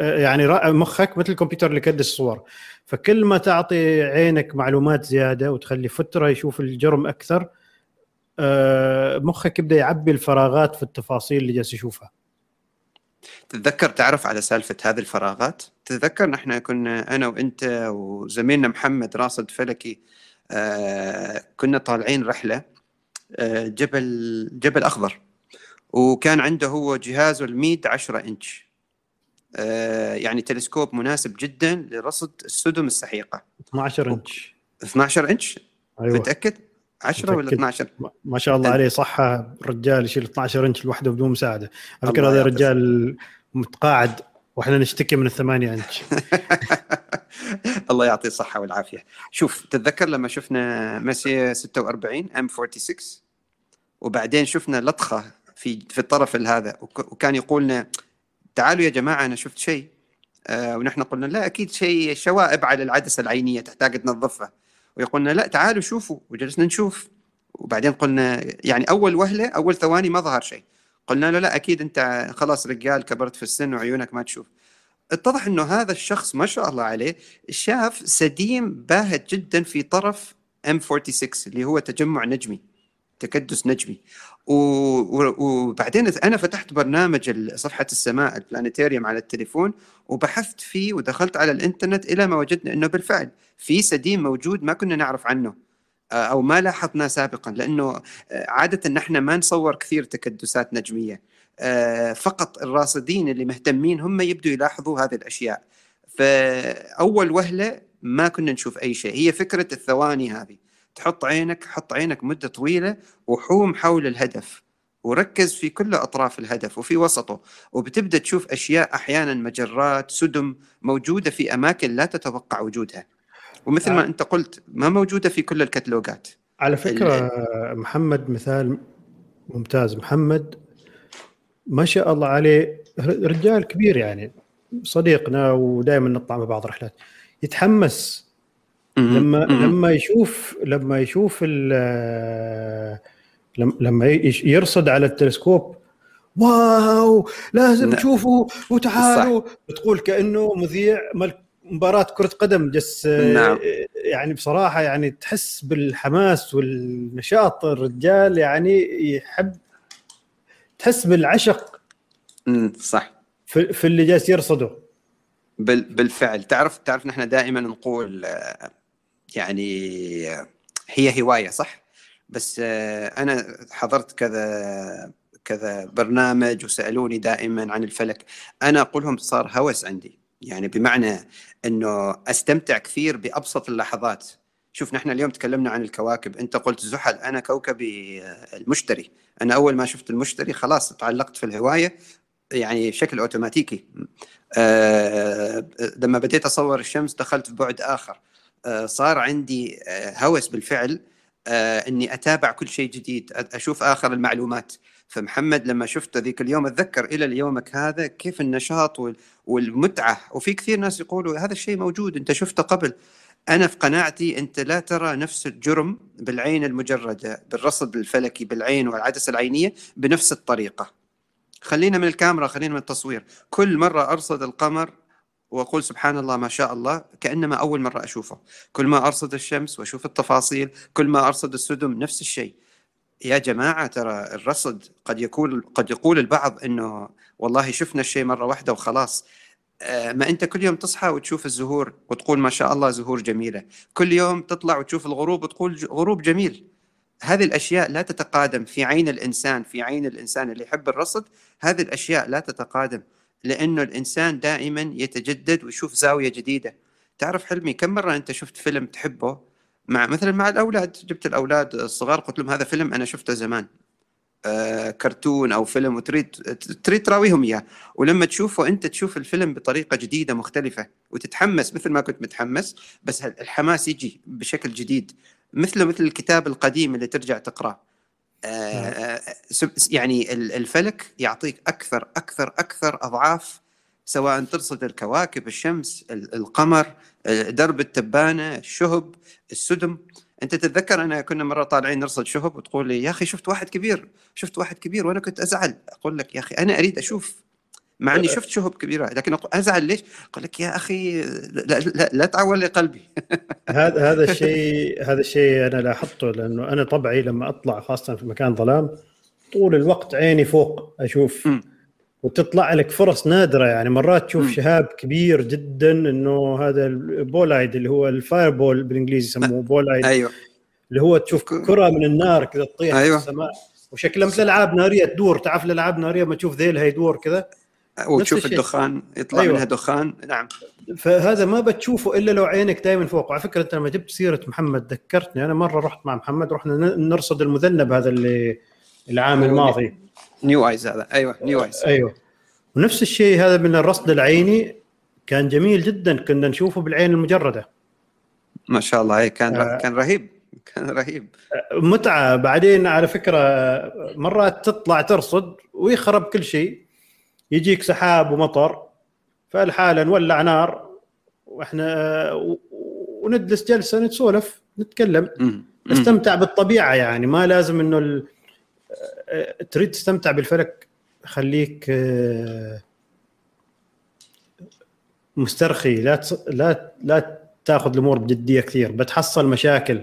يعني مخك مثل الكمبيوتر اللي يكدس الصور. فكل ما تعطي عينك معلومات زيادة وتخلي فترة يشوف الجرم أكثر مخك يبدأ يعبي الفراغات في التفاصيل اللي جالس يشوفها. تتذكر تعرف على سالفة هذه الفراغات؟ تتذكر نحن كنا أنا وأنت وزميلنا محمد راصد فلكي آه، كنا طالعين رحلة آه، جبل جبل أخضر. وكان عنده هو جهازه الميد 10 إنش. آه، يعني تلسكوب مناسب جدا لرصد السدم السحيقة. 12 إنش. 12 إنش؟ أيوة. متأكد؟ 10 ولا 12 ما شاء الله عليه صحة الرجال يشيل 12 انش لوحده بدون مساعدة. على فكره هذا رجال متقاعد وإحنا نشتكي من الثمانية انش. الله يعطيه الصحة والعافية. شوف تتذكر لما شفنا ماسي 46 M 46 وبعدين شفنا لطخة في في الطرف هذا وكان يقولنا تعالوا يا جماعة أنا شفت شيء. آه ونحن قلنا لا أكيد شيء شوائب على العدسة العينية تحتاج تنظفها. ويقولنا لا تعالوا شوفوا وجلسنا نشوف. وبعدين قلنا يعني أول وهلة أول ثواني ما ظهر شيء. قلنا له لا أكيد أنت خلاص رجال كبرت في السن وعيونك ما تشوف. اتضح إنه هذا الشخص ما شاء الله عليه شاف سديم باهت جدا في طرف M 46 اللي هو تجمع نجمي تكدس نجمي. وبعدين أنا فتحت برنامج صفحة السماء ال planetarium على التليفون وبحثت فيه ودخلت على الإنترنت إلى ما وجدنا إنه بالفعل في سديم موجود ما كنا نعرف عنه آه، أو ما لاحظناه سابقا لأنه آه، عادة نحن ما نصور كثير تكدسات نجمية آه، فقط الراصدين اللي مهتمين هم يبدوا يلاحظوا هذه الأشياء. فأول وهلة ما كنا نشوف أي شيء هي فكرة الثواني هذه. تحط عينك حط عينك مدة طويلة وحوم حول الهدف. وركز في كل أطراف الهدف وفي وسطه. وبتبدأ تشوف أشياء أحيانا مجرات سدم موجودة في أماكن لا تتوقع وجودها. ومثل ما. أنت قلت ما موجودة في كل الكتالوجات. على فكرة محمد مثال ممتاز. محمد ما شاء الله عليه رجال كبير يعني صديقنا ودائما نطلع مع بعض رحلات. يتحمس لما لما يشوف لما يشوف لما يرصد على التلسكوب واو لازم. تشوفوا وتعالوا. بتقول كأنه مذيع مباراة كرة قدم جس نعم. يعني بصراحة يعني تحس بالحماس والنشاط الرجال يعني يحب تحس بالعشق صح. في, في اللي جالس يرصده. بالفعل. تعرف تعرف نحن دائما نقول يعني هي هواية صح؟ بس أنا حضرت كذا كذا برنامج وسألوني دائما عن الفلك. أنا أقول لهم صار هوس عندي. يعني بمعنى إنه أستمتع كثير بأبسط اللحظات. شوف نحن اليوم تكلمنا عن الكواكب. أنت قلت زحل أنا كوكبي المشتري. أنا أول ما شفت المشتري خلاص تعلقت في الهواية يعني بشكل أوتوماتيكي. أه لما بديت أصور الشمس دخلت في بعد آخر. صار عندي آه، هوس بالفعل أه إني أتابع كل شيء جديد أشوف آخر المعلومات. فمحمد لما شفته ذيك اليوم أتذكر إلى يومك هذا كيف النشاط والمتعة. وفي كثير ناس يقولوا هذا الشيء موجود أنت شفته قبل. أنا في قناعتي أنت لا ترى نفس الجرم بالعين المجردة بالرصد الفلكي بالعين والعدسة العينية بنفس الطريقة. خلينا من الكاميرا خلينا من التصوير. كل مرة أرصد القمر وأقول سبحان الله ما شاء الله كأنما أول مرة أشوفه. كل ما أرصد الشمس وأشوف التفاصيل كل ما أرصد السدم نفس الشيء. يا جماعة ترى الرصد قد يكون قد يقول البعض إنه والله شفنا الشيء مرة واحدة وخلاص. آه، ما أنت كل يوم تصحى وتشوف الزهور وتقول ما شاء الله زهور جميلة. كل يوم تطلع وتشوف الغروب وتقول غروب جميل. هذه الأشياء لا تتقادم في عين الإنسان في عين الإنسان اللي يحب الرصد هذه الأشياء لا تتقادم. لأنه الإنسان دائما يتجدد ويشوف زاوية جديدة. تعرف حلمي كم مرة أنت شفت فيلم تحبه؟ مع مثلا مع الأولاد. جبت الأولاد الصغار قلت لهم هذا فيلم أنا شفته زمان. آه كرتون أو فيلم وتريد تريد تراويهم إياه. ولما تشوفه أنت تشوف الفيلم بطريقة جديدة مختلفة وتتحمس مثل ما كنت متحمس بس الحماس يجي بشكل جديد. مثله مثل الكتاب القديم اللي ترجع تقرأه. يعني الفلك يعطيك أكثر أكثر أكثر أضعاف سواء ترصد الكواكب الشمس القمر درب التبانة الشهب السدم. أنت تتذكر أنا كنا مرة طالعين نرصد شهب وتقول لي يا أخي شفت واحد كبير شفت واحد كبير وأنا كنت أزعل. أقول لك يا أخي أنا أريد أشوف مع إني شفت شهب كبيرة لكن أزعل ليش؟ أقول لك يا أخي لا, لا, لا تعول لي قلبي هذا هذا الشيء هذا الشيء أنا لاحظته لأنه أنا طبعي لما أطلع خاصة في مكان ظلام طول الوقت عيني فوق أشوف م. وتطلع لك فرص نادرة يعني مرات تشوف م. شهاب كبير جدا إنه هذا ال bolide اللي هو ال fireball بالإنجليزي يسموه bolide أيوه اللي هو تشوف كرة من النار كذا تطيح أيوة. في السماء وشكلها مثل ألعاب نارية تدور تعرف الألعاب النارية ما تشوف ذيلها يدور كذا وتشوف الدخان يطلع أيوة. منها دخان. نعم. فهذا ما بتشوفه إلا لو عينك دائما فوق. وعلى فكرة أنت لما جبت سيرة محمد ذكرتني. أنا مرة رحت مع محمد رحنا نرصد المذنب هذا اللي العام الماضي. NEOWISE هذا. أيوه NEOWISE أيوه. ونفس الشيء هذا من الرصد العيني. كان جميل جدا. كنا نشوفه بالعين المجردة. ما شاء الله. هي كان آه. كان رهيب. كان رهيب. متعة. بعدين على فكرة مرات تطلع ترصد ويخرب كل شيء. يجيك سحاب ومطر فالحالة نولع نار وإحنا ونجلس جلسة نتسولف نتكلم. نستمتع بالطبيعة يعني ما لازم إنه ال... تريد تستمتع بالفلك خليك مسترخي. لا لا لا تاخذ الأمور بجدية كثير بتحصل مشاكل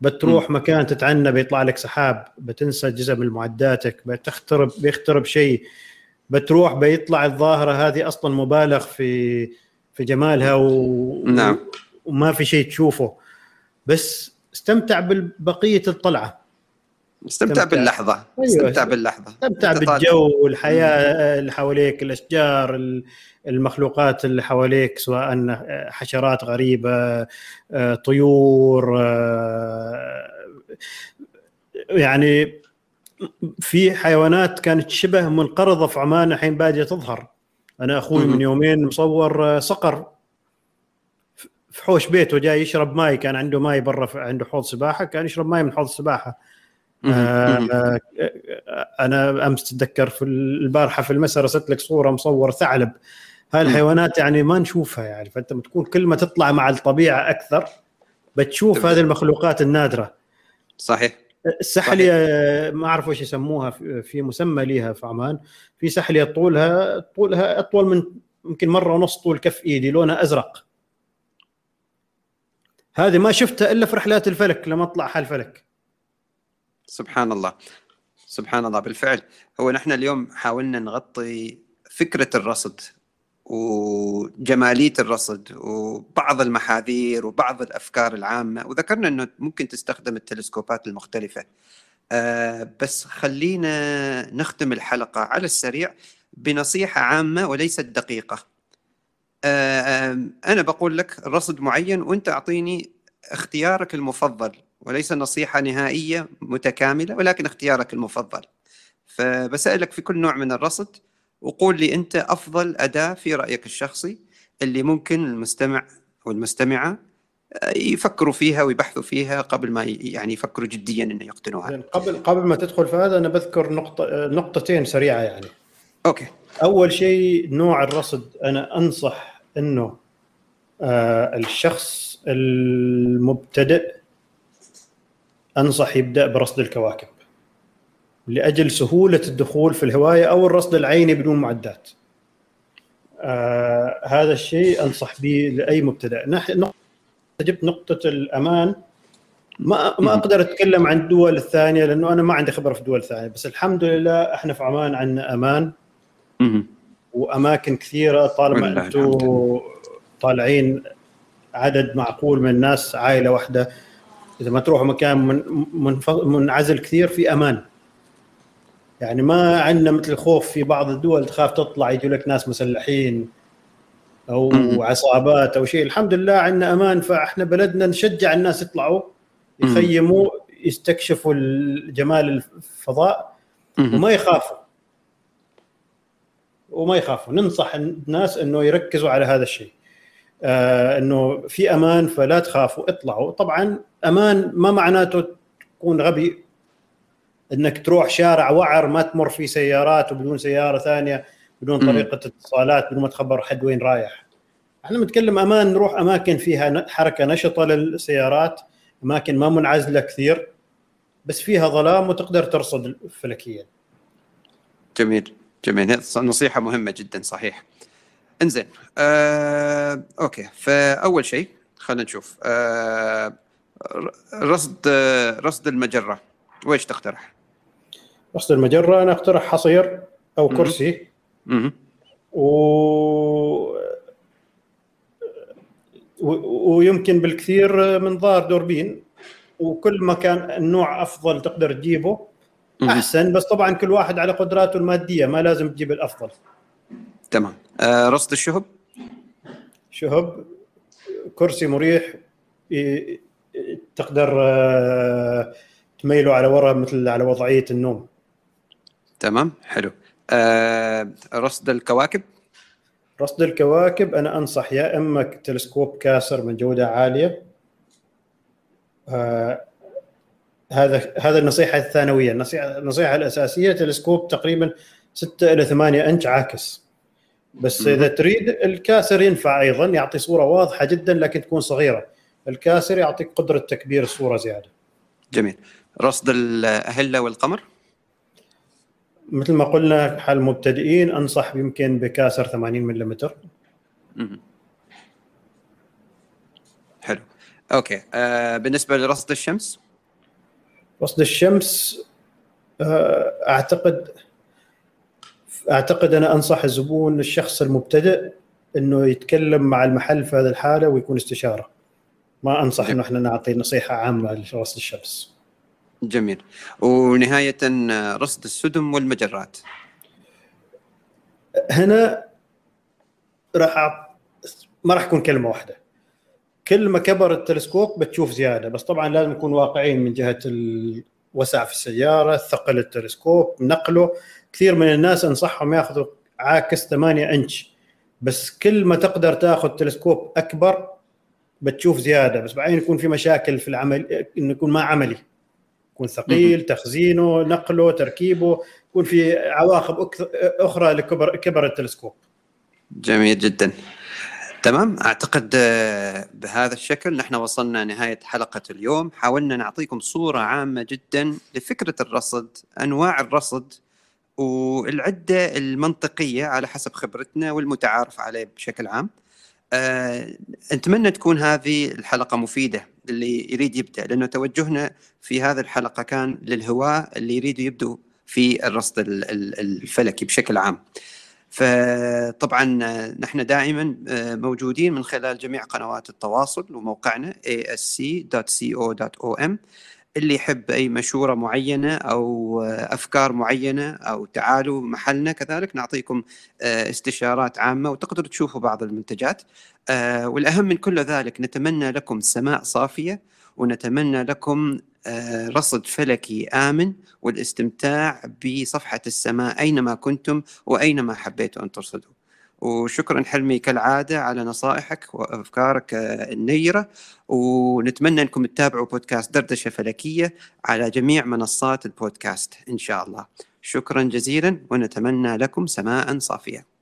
بتروح م. مكان تتعنى بيطلع لك سحاب بتنسى جزء من معداتك بتخترب بيخترب شيء. بتروح بيطلع الظاهرة هذه أصلا مبالغ في في جمالها و... نعم. وما في شيء تشوفه. بس استمتع ببقيه الطلعة. استمتع, باللحظة. أيوة. استمتع باللحظة. استمتع بالجو والحياة اللي حواليك الأشجار المخلوقات اللي حواليك سواء حشرات غريبة آه، طيور آه، يعني في حيوانات كانت شبه منقرضة في عمان الحين باديه تظهر. أنا أخوي من يومين مصور آه، صقر في حوش بيته جاي يشرب ماي كان عنده ماي برا عنده حوض سباحة كان يشرب ماي من حوض السباحه آه, آه، أنا أمس تتذكر في البارحة في المساء رسلت لك صورة مصور ثعلب. هاي الحيوانات يعني ما نشوفها يعني فأنت بتكون كل ما تطلع مع الطبيعة أكثر بتشوف هذه المخلوقات النادرة. صحيح. السحليه ما أعرف وش يسموها في مسمى لها في عمان. في سحلية طولها طولها أطول من يمكن مرة ونص طول كف إيدي لونها أزرق. هذه ما شفتها إلا في رحلات الفلك لما أطلع حال فلك سبحان الله. سبحان الله. بالفعل. هو نحن اليوم حاولنا نغطي فكرة الرصد. وجمالية الرصد وبعض المحاذير وبعض الأفكار العامة. وذكرنا إنه ممكن تستخدم التلسكوبات المختلفة. آه، بس خلينا نختم الحلقة على السريع بنصيحة عامة وليست دقيقة. آه، أنا بقول لك رصد معين وأنت أعطيني اختيارك المفضل وليس نصيحة نهائية متكاملة ولكن اختيارك المفضل. فبسألك في كل نوع من الرصد وقول لي أنت أفضل أداة في رأيك الشخصي اللي ممكن المستمع والمستمعة يفكروا فيها ويبحثوا فيها قبل ما يعني يفكروا جديا إنه يقتنوها. قبل قبل ما تدخل في هذا أنا بذكر نقطة نقطتين سريعة يعني. أوكي. أول شيء نوع الرصد أنا أنصح إنه آه الشخص المبتدئ أنصح يبدأ برصد الكواكب. لأجل سهولة الدخول في الهواية أو الرصد العيني بدون معدات. آه هذا الشيء أنصح به لأي مبتدئ. نقطه جبت نقطة الأمان. ما ما أقدر أتكلم عن الدول الثانية لأنه أنا ما عندي خبرة في الدول الثانية بس الحمد لله إحنا في عمان عندنا أمان. وأماكن كثيرة طالما أنتم طالعين عدد معقول من الناس عائلة واحدة. إذا ما تروحوا مكان من منعزل كثير في أمان. يعني ما عندنا مثل الخوف في بعض الدول تخاف تطلع يجوا لك ناس مسلحين أو عصابات أو شيء. الحمد لله عندنا أمان فإحنا بلدنا نشجع الناس يطلعوا يخيموا يستكشفوا جمال الفضاء وما يخافوا. وما يخافوا. ننصح الناس إنه يركزوا على هذا الشيء. آه إنه في أمان فلا تخافوا اطلعوا. طبعا أمان ما معناته تكون غبي. إنك تروح شارع وعر ما تمر فيه سيارات وبدون سيارة ثانية بدون طريقة اتصالات بدون ما تخبر حد وين رايح. إحنا بنتكلم أمان نروح أماكن فيها حركة نشطة للسيارات أماكن ما منعزلة كثير بس فيها ظلام وتقدر ترصد فلكيا جميل جميل. نصيحة مهمة جدا صحيح. إنزين آه، أوكي. فأول شيء خلينا نشوف آه، رصد رصد المجرة. ويش تقترح؟ رصد المجره أنا أقترح حصير أو كرسي. و ويمكن بالكثير منظار دوربين. وكل ما كان النوع أفضل تقدر تجيبه أحسن. بس طبعا كل واحد على قدراته المادية ما لازم تجيب الأفضل. تمام. آه رصد الشهب؟ شهب كرسي مريح تقدر آه تميله على وراء مثل على وضعية النوم. تمام حلو. آه رصد الكواكب؟ رصد الكواكب أنا أنصح يا إما تلسكوب كاسر من جودة عالية. آه هذا هذا النصيحة الثانوية. النصيحة النصيحة الأساسية تلسكوب تقريبا 6 إلى 8 إنش عاكس. بس إذا تريد الكاسر ينفع أيضا يعطي صورة واضحة جدا لكن تكون صغيرة. الكاسر يعطيك قدرة تكبير الصورة زيادة. جميل. رصد الأهلة والقمر؟ مثل ما قلنا حال المبتدئين أنصح يمكن بكاسر 80 ملم حلو. أوكي. آه بالنسبة لرصد الشمس؟ رصد الشمس آه أعتقد أعتقد أنا أنصح الزبون الشخص المبتدئ إنه يتكلم مع المحل في هذه الحالة ويكون استشارة. ما أنصح إنه إحنا نعطي نصيحة عامة لرصد الشمس. جميل. ونهاية رصد السدم والمجرات. هنا راح ما راح يكون كلمة واحدة. كل ما كبر التلسكوب بتشوف زيادة بس طبعا لازم نكون واقعيين من جهة الوسع في السيارة ثقل التلسكوب نقله. كثير من الناس أنصحهم ياخذوا عاكس 8 إنش. بس كل ما تقدر تاخذ تلسكوب أكبر بتشوف زيادة. بس بعدين يكون في مشاكل في العمل إنه يكون ما عملي. يكون ثقيل تخزينه نقله تركيبه يكون في عواقب أخرى لكبر كبر التلسكوب. جميل جدا. تمام؟ أعتقد آه، بهذا الشكل نحن وصلنا نهاية حلقة اليوم. حاولنا نعطيكم صورة عامة جدا لفكرة الرصد أنواع الرصد والعدة المنطقية على حسب خبرتنا والمتعارف عليه بشكل عام. أه نتمنى تكون هذه الحلقة مفيدة. اللي يريد يبدأ لأنه توجهنا في هذه الحلقة كان للهواة اللي يريدوا يبدوا في الرصد الفلكي بشكل عام. فطبعا نحن دائما موجودين من خلال جميع قنوات التواصل وموقعنا asc.co.om اللي يحب أي مشورة معينة أو أفكار معينة أو تعالوا محلنا كذلك نعطيكم استشارات عامة وتقدروا تشوفوا بعض المنتجات والأهم من كل ذلك نتمنى لكم سماء صافية ونتمنى لكم رصد فلكي آمن والاستمتاع بصفحة السماء أينما كنتم وأينما حبيتوا أن ترصدوا. وشكرا حلمي كالعادة على نصائحك وأفكارك النيرة ونتمنى أنكم تتابعوا بودكاست دردشة فلكية على جميع منصات البودكاست إن شاء الله. شكرا جزيلا ونتمنى لكم سماء صافية.